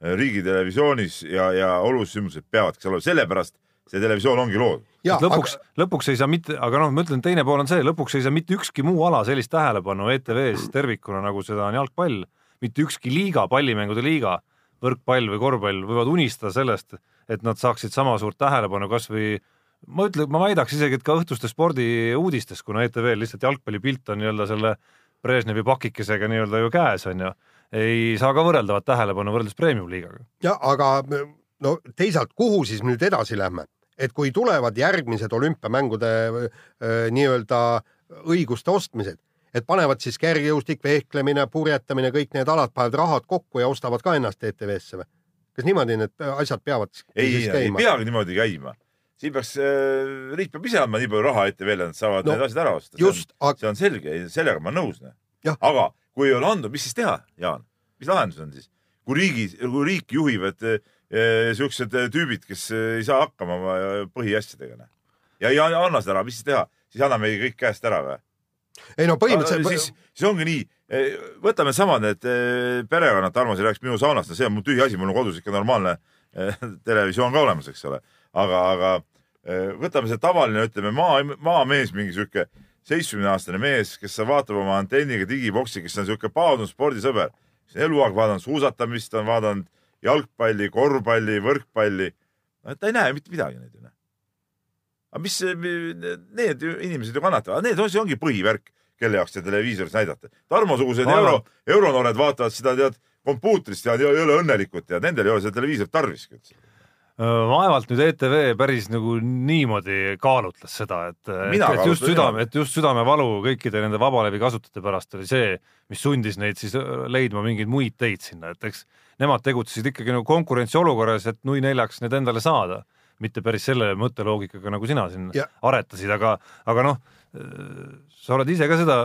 riigitelevisioonis ja, ja olulised sündmused peavadki seal olema, sellepärast see televisioon ongi loodud. lõpuks aga..., lõpuks ei saa mitte, aga noh, ma ütlen, teine pool on see, lõpuks ei saa mitte ükski muu ala sellist tähelepanu ETV-s tervikuna, nagu seda on jalgpall. mitte ükski liiga, pallimängude liiga, võrkpall või korvpall võivad unistada sellest, et nad saaksid sama suurt tähelepanu kasvõi ma ütlen, ma väidaks isegi, et ka õhtustes spordiuudistes, kuna ETV-l lihtsalt jalgpallipilt on nii-öelda selle Brežnevi pakikesega nii-öelda ju käes, on ju, ei saa ka võrreldavat tähelepanu võrreldes premium-liigaga. ja aga no teisalt, kuhu siis nüüd edasi lähme, et kui tulevad järgmised olümpiamängude nii-öelda õiguste ostmised, et panevad siis kergejõustik, vehklemine, purjetamine, kõik need alad panevad rahad kokku ja ostavad ka ennast ETV-sse või? kas niimoodi need asjad peavad ei, siis ei käima? peagi niimoodi käima. siin peaks äh, riik peab ise andma nii palju raha ETV-le, et nad saavad No, need asjad ära osta. just, aga see on selge, sellega ma olen nõus. Jah. aga kui ei ole andnud, mis siis teha, Jaan? mis lahendus on siis? kui riigi, kui riiki juhivad eh, siuksed eh, tüübid, kes ei saa hakkama oma põhiasjadega noh. ja ei anna seda ära, mis siis teha? siis anname kõik käest ära või? ei no põhimõtteliselt siis, siis ongi nii, võtame samad need perekonnad, Tarmo, sa rääkisid minu saunast, no see on mul tühi asi, mul on kodus ikka normaalne televisioon ka olemas, eks ole. aga, aga võtame see tavaline, ütleme maa, maamees, mingi sihuke seitsmekümne aastane mees, kes vaatab oma antenniga digiboksi, kes on sihuke paadunud spordisõber, kes on eluaeg vaadanud suusatamist, on vaadanud jalgpalli, korvpalli, võrkpalli. ta ei näe mitte midagi neid ju noh. aga mis, need inimesed ju kannatavad, need on, see ongi põhivärk, kelle jaoks seda televiisoris näidata. Tarmo-sugused euro, euronoored vaatavad seda tead kompuutrist ja ei ole õnnelikud ja nendel ei ole seda televiisorit tarviski üldse vaevalt nüüd ETV päris nagu niimoodi kaalutles seda, et, et, just südame, et just südamevalu kõikide nende vabalevi kasutajate pärast oli see, mis sundis neid siis leidma mingeid muid teid sinna, et eks nemad tegutsesid ikkagi nagu konkurentsiolukorras, et nui neljaks need endale saada, mitte päris selle mõtteloogikaga, nagu sina siin ja. aretasid, aga, aga noh, sa oled ise ka seda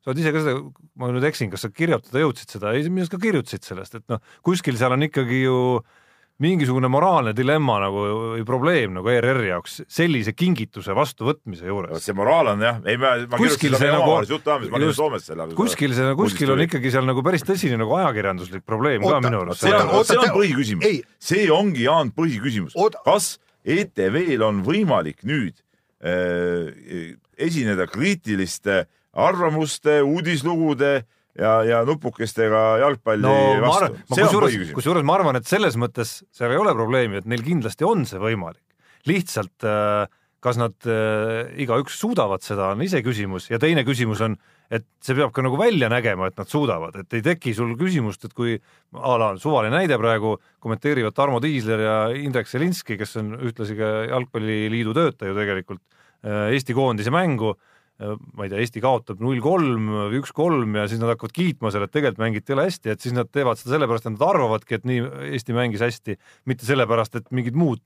sa oled ise ka seda, ma nüüd eksin, kas sa kirjutada jõudsid seda, ei, minu arust ka kirjutasid sellest, et noh, kuskil seal on ikkagi ju äh, mingisugune moraalne dilemma nagu või probleem nagu ERR-i jaoks sellise kingituse vastuvõtmise juures. see moraal on jah, ei ma, ma kuskil see nagu, ma olin Soomes selle kuskil see, kuskil on ikkagi seal nagu päris tõsine nagu ajakirjanduslik probleem oota, ka minu arust. see on, see on põhiküsimus, see ongi Jaan põhiküsimus, kas ETV-l on võimalik nüüd äh, esineda kriitiliste arvamuste, uudislugude ja, ja nupukestega jalgpalli no, vastu. kusjuures, kusjuures ma arvan, et selles mõttes seal ei ole probleemi, et neil kindlasti on see võimalik. lihtsalt äh, kas nad äh, igaüks suudavad seda, on iseküsimus ja teine küsimus on, et see peab ka nagu välja nägema, et nad suudavad, et ei teki sul küsimust, et kui a la suvaline näide praegu kommenteerivad Tarmo Tiisler ja Indrek Selinski, kes on ühtlasi ka Jalgpalliliidu töötaja tegelikult, äh, Eesti koondise mängu ma ei tea, Eesti kaotab null kolm üks kolm ja siis nad hakkavad kiitma selle, et tegelikult mängiti jõle hästi, et siis nad teevad seda sellepärast, et nad arvavadki, et nii Eesti mängis hästi, mitte sellepärast, et mingid muud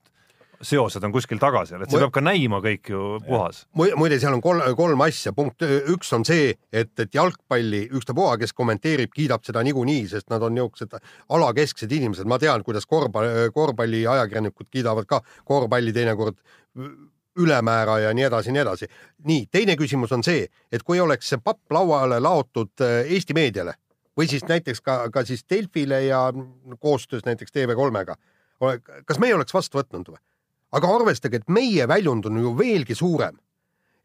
seosed on kuskil taga seal, et see Mu... peab ka näima kõik ju puhas. muide, seal on kolm, kolm asja, punkt üks on see, et, et jalgpalli ükstapuha, kes kommenteerib, kiidab seda niikuinii, sest nad on niisugused alakesksed inimesed, ma tean, kuidas korvpalli, korvpalliajakirjanikud kiidavad ka korvpalli teinekord ülemäära ja nii edasi ja nii edasi. nii, teine küsimus on see, et kui oleks see papp lauale laotud äh, Eesti meediale või siis näiteks ka, ka siis Delfile ja koostöös näiteks TV3-ga, kas meie oleks vastu võtnud või? aga arvestage, et meie väljund on ju veelgi suurem.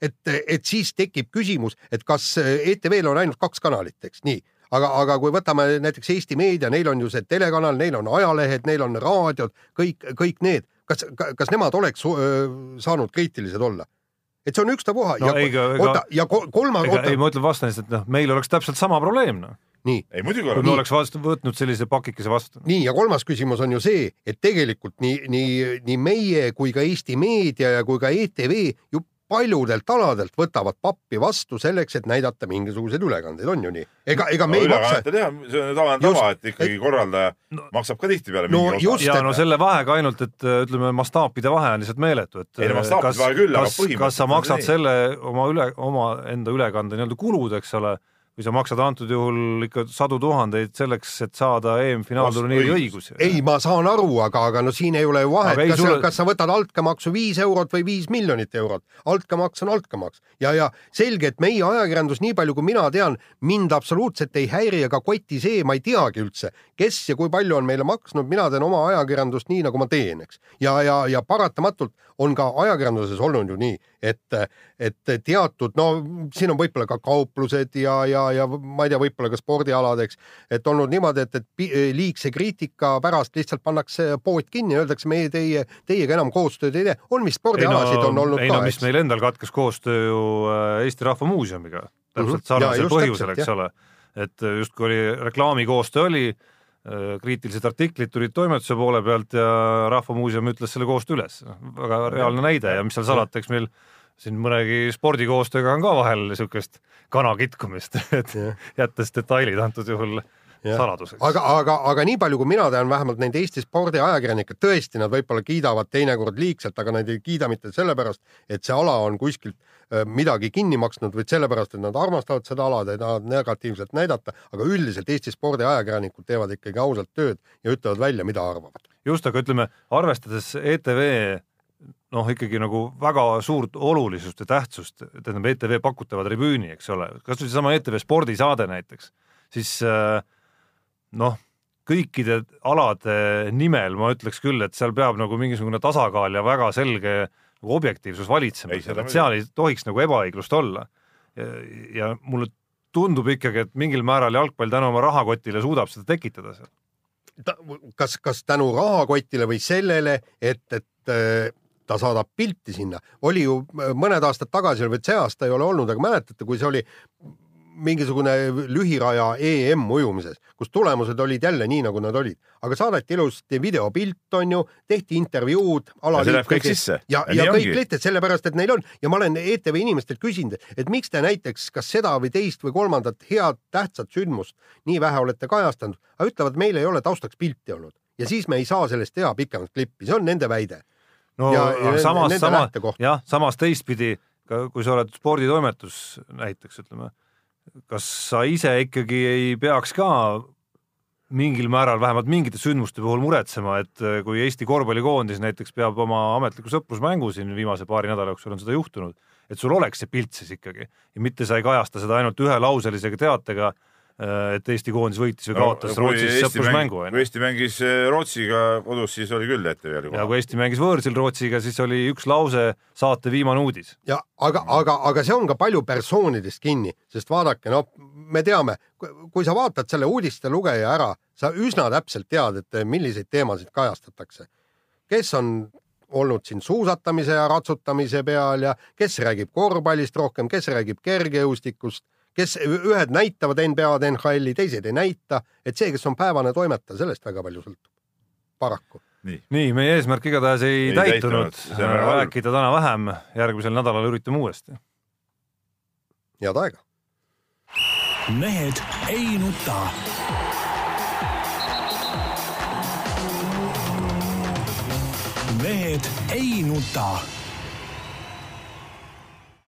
et, et siis tekib küsimus, et kas ETV-l on ainult kaks kanalit, eks nii, aga, aga kui võtame näiteks Eesti Meedia, neil on ju see telekanal, neil on ajalehed, neil on raadiod, kõik, kõik need kas, kas nemad oleks saanud kriitilised olla? et see on ükstapuha no, ja, oota, ja kolmas. ei, ma ütlen vastan lihtsalt, noh, meil oleks täpselt sama probleem, noh nii. ei muidugi oleks. kui me oleks vastu, võtnud sellise pakikese vastu. nii, ja kolmas küsimus on ju see, et tegelikult nii, nii, nii meie kui ka Eesti Meedia ja kui ka ETV ju paljudelt aladelt võtavad pappi vastu selleks, et näidata mingisuguseid ülekandeid, on ju nii? ega, ega no, me ei maksa. teha, see on tavaline tava, et ikkagi et... korraldaja no, maksab ka tihtipeale no, mingi osa. ja no selle vahega ainult, et ütleme, mastaapide vahe on lihtsalt meeletu, et ei, kas, kas, kas sa maksad selle oma üle, oma enda ülekande nii-öelda kulud, eks ole või sa maksad antud juhul ikka sadu tuhandeid selleks, et saada EM-finaalturniiri õigusi. ei, ma saan aru, aga, aga no siin ei ole ju vahet, kas, sulle... kas sa võtad altkäemaksu viis eurot või viis miljonit eurot. altkäemaks on altkäemaks ja, ja selge, et meie ajakirjandus, nii palju kui mina tean, mind absoluutselt ei häiri ega koti see, ma ei teagi üldse, kes ja kui palju on meile maksnud, mina teen oma ajakirjandust nii, nagu ma teen, eks. ja, ja, ja paratamatult on ka ajakirjanduses olnud ju nii, et, et teatud, no siin on võib-olla ka kauplused ja, ja, ja ma ei tea, võib-olla ka spordialad, eks, et olnud niimoodi, et, et liigse kriitika pärast lihtsalt pannakse pood kinni, öeldakse, meie teie, teiega enam koostööd ei tee. on vist spordialasid no, on olnud ei, ka. ei no mis meil endal katkes koostöö ju äh, Eesti Rahva Muuseumiga, täpselt mm -hmm. sarnasel põhjusel, eks ole. et justkui oli reklaamikoostöö oli Äh, kriitilised artiklid tulid toimetuse poole pealt ja Rahva Muuseum ütles selle koostöö üles. väga reaalne näide ja mis seal salata, eks meil siin mõnegi spordikoostööga on ka vahel niisugust kana kitkumist, et jättes detailid antud juhul saladuseks. aga, aga, aga nii palju, kui mina tean, vähemalt neid Eesti spordiajakirjanikke, tõesti, nad võib-olla kiidavad teinekord liigselt, aga nad ei kiida mitte sellepärast, et see ala on kuskilt äh, midagi kinni maksnud, vaid sellepärast, et nad armastavad seda ala, ei taha negatiivselt näidata, aga üldiselt Eesti spordiajakirjanikud teevad ikkagi ausalt tööd ja ütlevad välja, mida arvavad. just, aga ütleme, arvestades ETV noh, ikkagi nagu väga suurt olulisust ja tähtsust, tähendab ETV pakutava tribüüni, eks ole, kas või seesama ETV spordisaade näiteks, siis äh, noh, kõikide alade nimel ma ütleks küll, et seal peab nagu mingisugune tasakaal ja väga selge nagu objektiivsus valitsema, et seal ei tohiks nagu ebaõiglust olla. ja mulle tundub ikkagi, et mingil määral jalgpall tänu oma rahakotile suudab seda tekitada seal. kas, kas tänu rahakotile või sellele, et, et äh, ta saadab pilti sinna, oli ju mõned aastad tagasi, või see aasta ei ole olnud, aga mäletate, kui see oli mingisugune lühiraja EM ujumises, kus tulemused olid jälle nii, nagu nad olid, aga saadeti ilusti videopilt, on ju, tehti intervjuud. ja see läheb kõik sisse. ja, ja, ja kõik lihtsalt sellepärast, et neil on ja ma olen ETV inimestelt küsinud, et miks te näiteks kas seda või teist või kolmandat head tähtsat sündmust nii vähe olete kajastanud, aga ütlevad, meil ei ole taustaks pilti olnud ja siis me ei saa sellest teha pikemat klippi, see on nende väide. No ja, ja samas, samas, jah, samas teistpidi, kui sa oled sporditoimetus näiteks ütleme kas sa ise ikkagi ei peaks ka mingil määral vähemalt mingite sündmuste puhul muretsema, et äh, kui Eesti korvpallikoondis näiteks peab oma ametliku sõprusmängu siin viimase paari nädala jooksul on seda juhtunud, et sul oleks see pilt siis ikkagi. Ja mitte sa ei kajasta seda ainult ühelauselise teatega et Eesti koondis võitis või kaotas no, Rootsis sõprusmängu. kui Eesti mängis äh, Rootsiga kodus, siis oli küll ETV-l ja kui Eesti mängis võõrsil Rootsiga, siis oli üks lause saate viimane uudis. ja aga, aga, aga see on ka palju persoonidest kinni, sest vaadake, no me teame, kui sa vaatad selle uudiste lugeja ära, sa üsna täpselt tead, et milliseid teemasid kajastatakse. kes on olnud siin suusatamise ja ratsutamise peal ja kes räägib korvpallist rohkem, kes räägib kergejõustikust kes ühed näitavad NBA-d, NHL-i, teised ei näita, et see, kes on päevane toimetaja, sellest väga palju sõltub, paraku. nii, nii, meie eesmärk igatahes ei, ei täitunud, täitunud., rääkida täna vähem, järgmisel nädalal üritame uuesti. head aega. mehed ei nuta. mehed ei nuta